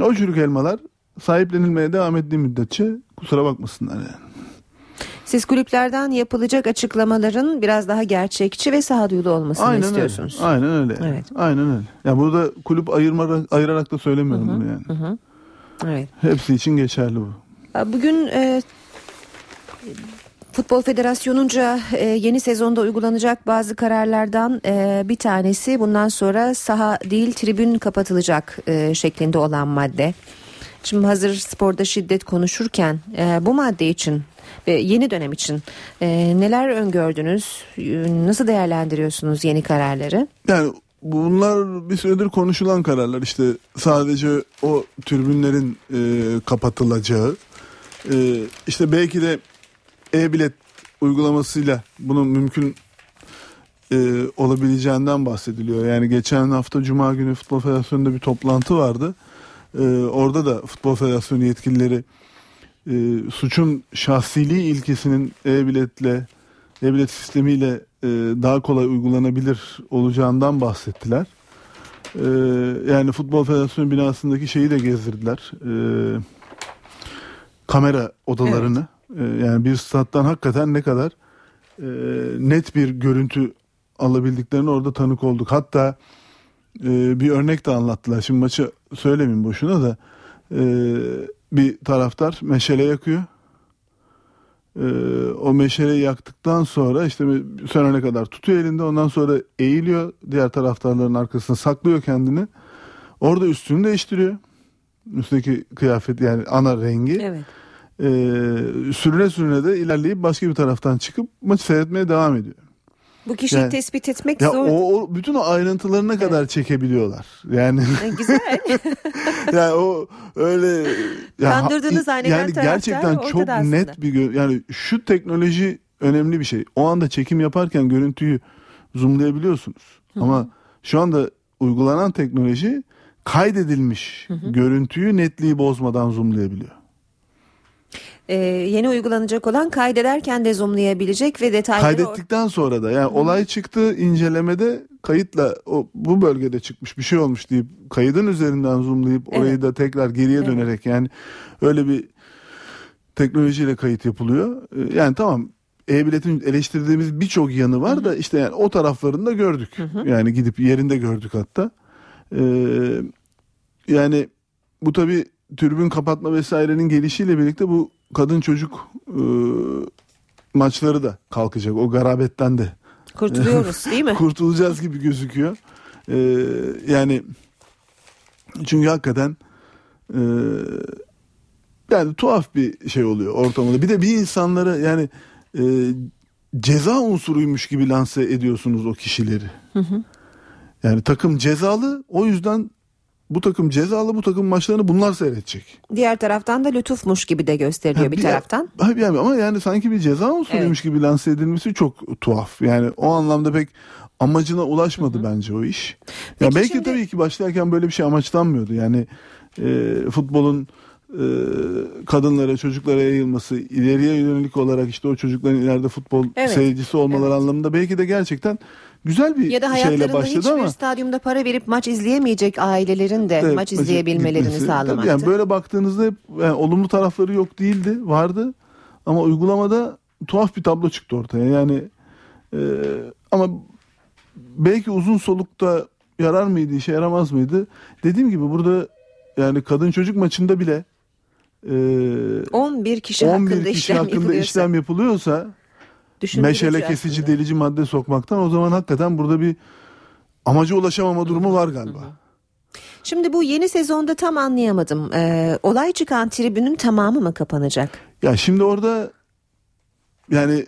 O çürük elmalar sahiplenilmeye devam ettiği müddetçe kusura bakmasınlar yani. Siz kulüplerden yapılacak açıklamaların biraz daha gerçekçi ve sağduyulu olmasını Aynen istiyorsunuz. öyle. Aynen öyle. Evet. Aynen öyle. Ya burada kulüp ayırmarak, ayırarak da söylemiyorum bunu yani. Hı hı. Evet. Hepsi için geçerli bu. Bugün e, Futbol Federasyonu'nca e, yeni sezonda uygulanacak bazı kararlardan e, bir tanesi bundan sonra saha değil tribün kapatılacak e, şeklinde olan madde. Şimdi hazır sporda şiddet konuşurken e, bu madde için ve yeni dönem için e, neler öngördünüz? E, Nasıl değerlendiriyorsunuz yeni kararları? Yani bunlar bir süredir konuşulan kararlar. İşte sadece o türbünlerin e, kapatılacağı. E, işte belki de e-bilet uygulamasıyla bunun mümkün e, olabileceğinden bahsediliyor. Yani geçen hafta Cuma günü Futbol Federasyonu'nda bir toplantı vardı. E, orada da Futbol Federasyonu yetkilileri e, suçun şahsiliği ilkesinin e-biletle e-bilet sistemiyle e, daha kolay uygulanabilir olacağından bahsettiler. E, yani Futbol Federasyonu binasındaki şeyi de gezdirdiler. E, kamera odalarını. E, yani bir stat'tan hakikaten ne kadar e, net bir görüntü alabildiklerini orada tanık olduk. Hatta e, bir örnek de anlattılar. Şimdi maçı söylemeyeyim boşuna da e, bir taraftar meşale yakıyor. E, o meşaleyi yaktıktan sonra işte sönene kadar tutuyor elinde. Ondan sonra eğiliyor. Diğer taraftarların arkasına saklıyor kendini. Orada üstünü değiştiriyor. Üstündeki kıyafet yani ana rengi. Evet. E, sürüne sürüne de ilerleyip başka bir taraftan çıkıp maçı seyretmeye devam ediyor. Bu kişiyi Yani- tespit etmek Ya zor. o, o bütün o ayrıntılarına kadar çekebiliyorlar. Yani Güzel. yani o öyle ya, Kandırdığını zanneden yani gerçekten çok aslında. net bir yani şu teknoloji önemli bir şey. O anda çekim yaparken görüntüyü zoomlayabiliyorsunuz. Ama şu anda uygulanan teknoloji kaydedilmiş görüntüyü netliği bozmadan zoomlayabiliyor. Ee, yeni uygulanacak olan kaydederken de zoomlayabilecek ve detayları Kaydettikten sonra da yani olay çıktı incelemede kayıtla o bu bölgede çıkmış bir şey olmuş deyip kaydın üzerinden zoomlayıp orayı Evet. da tekrar geriye dönerek yani öyle bir teknolojiyle kayıt yapılıyor. Ee, Yani tamam e-biletin eleştirdiğimiz birçok yanı var da işte yani o taraflarını da gördük. Yani gidip yerinde gördük hatta. Ee, yani bu tabi tribün kapatma vesairenin gelişiyle birlikte bu kadın çocuk e, maçları da kalkacak. O garabetten de kurtuluyoruz değil mi? kurtulacağız gibi gözüküyor. Ee, yani çünkü hakikaten e, yani tuhaf bir şey oluyor ortamında. Bir de bir insanları yani e, ceza unsuruymuş gibi lanse ediyorsunuz o kişileri. Yani takım cezalı o yüzden bu takım cezalı bu takım maçlarını bunlar seyredecek. Diğer taraftan da lütufmuş gibi de gösteriliyor Ha, bir bir- taraftan. Hayır yani ama yani sanki bir ceza unsuruymuş gibi lanse edilmesi çok tuhaf. Yani o anlamda pek amacına ulaşmadı bence o iş. Ya belki tabii ki başlarken böyle bir şey amaçlanmıyordu. Yani e, futbolun e, kadınlara, çocuklara yayılması, ileriye yönelik olarak işte o çocukların ileride futbol Evet. seyircisi olmaları anlamında belki de gerçekten güzel bir Ya da şeyle başladı ama stadyumda para verip maç izleyemeyecek ailelerin de Evet, maç izleyebilmelerini gitmesi. sağlamaktı. Yani böyle baktığınızda hep yani olumlu tarafları yok değildi, vardı. Ama uygulamada tuhaf bir tablo çıktı ortaya. Yani e, ama belki uzun solukta yarar mıydı, işe yaramaz mıydı? Dediğim gibi burada yani kadın çocuk maçında bile e, 11 kişi 11 hakkında kişi işlem hakkında yapılıyorsa. işlem yapılıyorsa Düşündürücü meşale kesici delici madde sokmaktan o zaman hakikaten burada bir amaca ulaşamama durumu var galiba. Şimdi bu yeni sezonda tam anlayamadım. Ee, olay çıkan tribünün tamamı mı kapanacak? Ya şimdi orada yani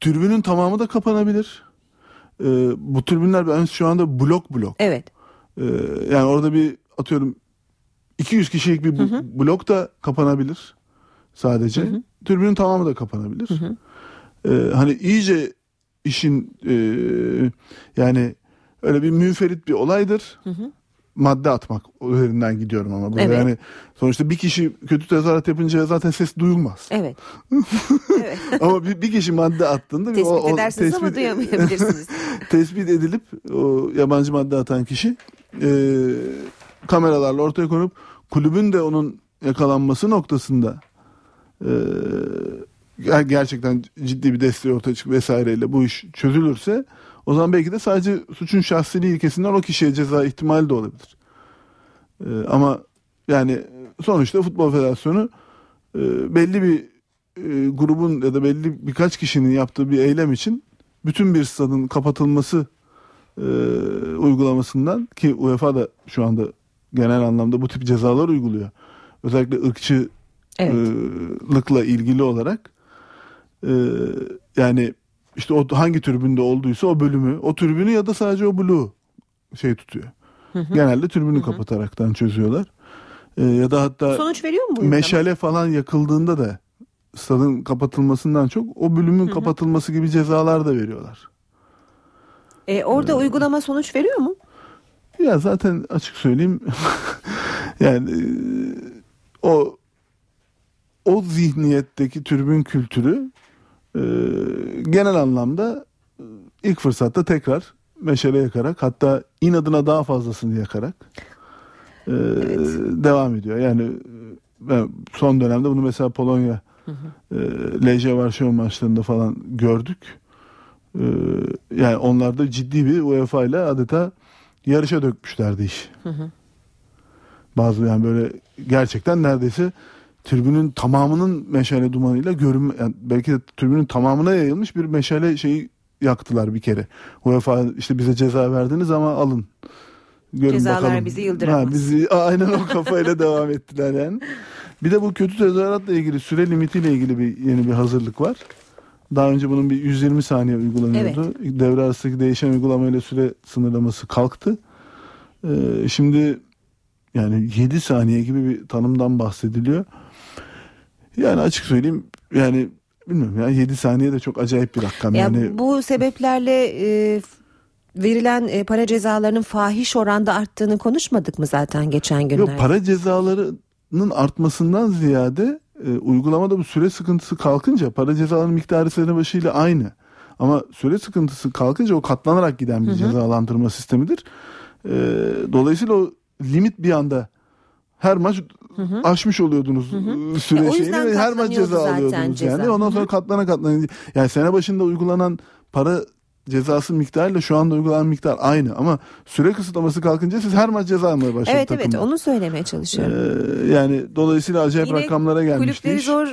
türbünün tamamı da kapanabilir. Ee, bu türbünler ben şu anda blok blok. Evet. Ee, yani orada bir atıyorum 200 kişilik bir bu- blok da kapanabilir sadece. Türbünün tamamı da kapanabilir. Ee, hani iyice işin e, yani öyle bir münferit bir olaydır. Madde atmak üzerinden gidiyorum ama burada Evet. yani sonuçta bir kişi kötü tezahürat yapınca zaten ses duyulmaz. Evet. ama bir, bir kişi madde attığında Tespit edersiniz ama duyamayabilirsiniz. tespit edilip o yabancı madde atan kişi e, kameralarla ortaya konup kulübün de onun yakalanması noktasında e, gerçekten ciddi bir desteği ortaya çıkıp vesaireyle bu iş çözülürse o zaman belki de sadece suçun şahsiliği ilkesinden o kişiye ceza ihtimali de olabilir. E, ama yani sonuçta Futbol Federasyonu e, belli bir e, grubun ya da belli birkaç kişinin yaptığı bir eylem için bütün bir stadın kapatılması e, uygulamasından ki UEFA da şu anda genel anlamda bu tip cezalar uyguluyor. Özellikle ırkçılıkla ilgili olarak e, yani işte o hangi tribünde olduysa o bölümü, o tribünü ya da sadece o bloğu şey tutuyor. Genelde tribünü kapataraktan çözüyorlar. E, ya da hatta Sonuç veriyor mu bu meşale falan yakıldığında da stadın kapatılmasından çok o bölümün kapatılması gibi cezalar da veriyorlar. Ee, orada uygulama sonuç veriyor mu? Ya zaten açık söyleyeyim yani e, o o zihniyetteki tribün kültürü e, genel anlamda e, ilk fırsatta tekrar meşale yakarak hatta inadına daha fazlasını yakarak e, devam ediyor. Yani e, ben son dönemde bunu mesela Polonya e, Lejia Varşova maçlarında falan gördük. E, yani onlar da ciddi bir UEFA ile adeta yarışa dökmüşlerdi iş. Bazı yani böyle gerçekten neredeyse tribünün tamamının meşale dumanıyla görünme yani belki de tribünün tamamına yayılmış bir meşale şeyi yaktılar bir kere. UEFA işte bize ceza verdiniz ama alın. Görün Cezalar bakalım. bizi yıldıramaz. Ha, bizi aynen o kafayla devam ettiler yani. Bir de bu kötü tezahüratla ilgili süre limitiyle ilgili bir yeni bir hazırlık var. Daha önce bunun bir 120 saniye uygulanıyordu. Devre arasındaki değişen uygulamayla süre sınırlaması kalktı. Ee, şimdi yani 7 saniye gibi bir tanımdan bahsediliyor. Yani açık söyleyeyim yani bilmiyorum ya 7 saniye de çok acayip bir rakam. Ya yani bu sebeplerle e, verilen e, para cezalarının fahiş oranda arttığını konuşmadık mı zaten geçen günlerde? Yok para cezalarının artmasından ziyade e, uygulamada bu süre sıkıntısı kalkınca para cezalarının miktarı sene başıyla aynı. Ama süre sıkıntısı kalkınca o katlanarak giden bir Hı hı. cezalandırma sistemidir. E, dolayısıyla o limit bir anda her maç aşmış oluyordunuz süre şeyini ve her maç ceza alıyordunuz ceza. yani. Ondan sonra katlana katlana yani sene başında uygulanan para cezası miktarıyla şu anda uygulanan miktar aynı ama süre kısıtlaması kalkınca siz her maç ceza almaya başladınız Evet evet takımda. onu söylemeye çalışıyorum. Ee, yani dolayısıyla acayip Yine rakamlara gelmişti Kulüpleri iş. zor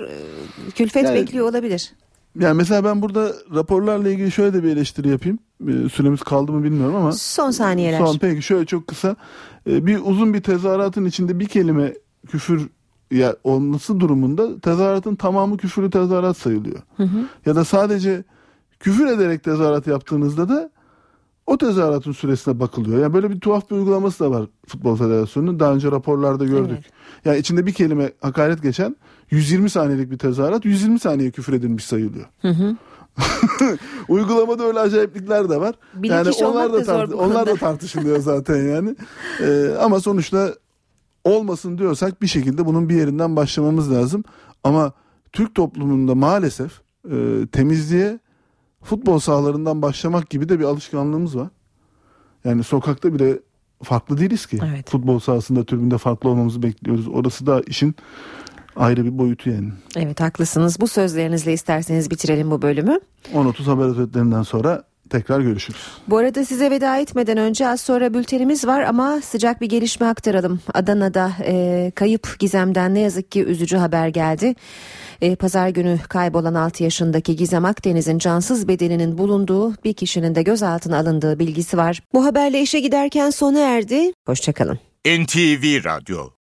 külfet Yani- bekliyor olabilir. Yani mesela ben burada raporlarla ilgili şöyle de bir eleştiri yapayım. Ee, süremiz kaldı mı bilmiyorum ama. Son saniyeler. Son peki şöyle çok kısa. Ee, bir uzun bir tezahüratın içinde bir kelime küfür ya olması durumunda tezahüratın tamamı küfürlü tezahürat sayılıyor. Hı hı. Ya da sadece küfür ederek tezahürat yaptığınızda da o tezahüratın süresine bakılıyor. Yani böyle bir tuhaf bir uygulaması da var Futbol Federasyonu'nun. Daha önce raporlarda gördük. Yani içinde bir kelime hakaret geçen 120 saniyelik bir tezahürat 120 saniye küfür edilmiş sayılıyor. Hı hı. Uygulamada öyle acayiplikler de var. Bilinç yani onlar da, tart- onlar da tartışılıyor zaten yani. Ee, ama sonuçta olmasın diyorsak bir şekilde bunun bir yerinden başlamamız lazım. Ama Türk toplumunda maalesef e, temizliğe futbol sahalarından başlamak gibi de bir alışkanlığımız var. Yani sokakta bile farklı değiliz ki. Futbol sahasında tribünde farklı olmamızı bekliyoruz. Orası da işin ayrı bir boyutu yani. Evet haklısınız. Bu sözlerinizle isterseniz bitirelim bu bölümü. 10.30 haber özetlerinden sonra tekrar görüşürüz. Bu arada size veda etmeden önce az sonra bültenimiz var ama sıcak bir gelişme aktaralım. Adana'da e, kayıp Gizem'den ne yazık ki üzücü haber geldi. E, Pazar günü kaybolan 6 yaşındaki Gizem Akdeniz'in cansız bedeninin bulunduğu bir kişinin de gözaltına alındığı bilgisi var. Bu haberle işe giderken sona erdi. Hoşçakalın. NTV Radyo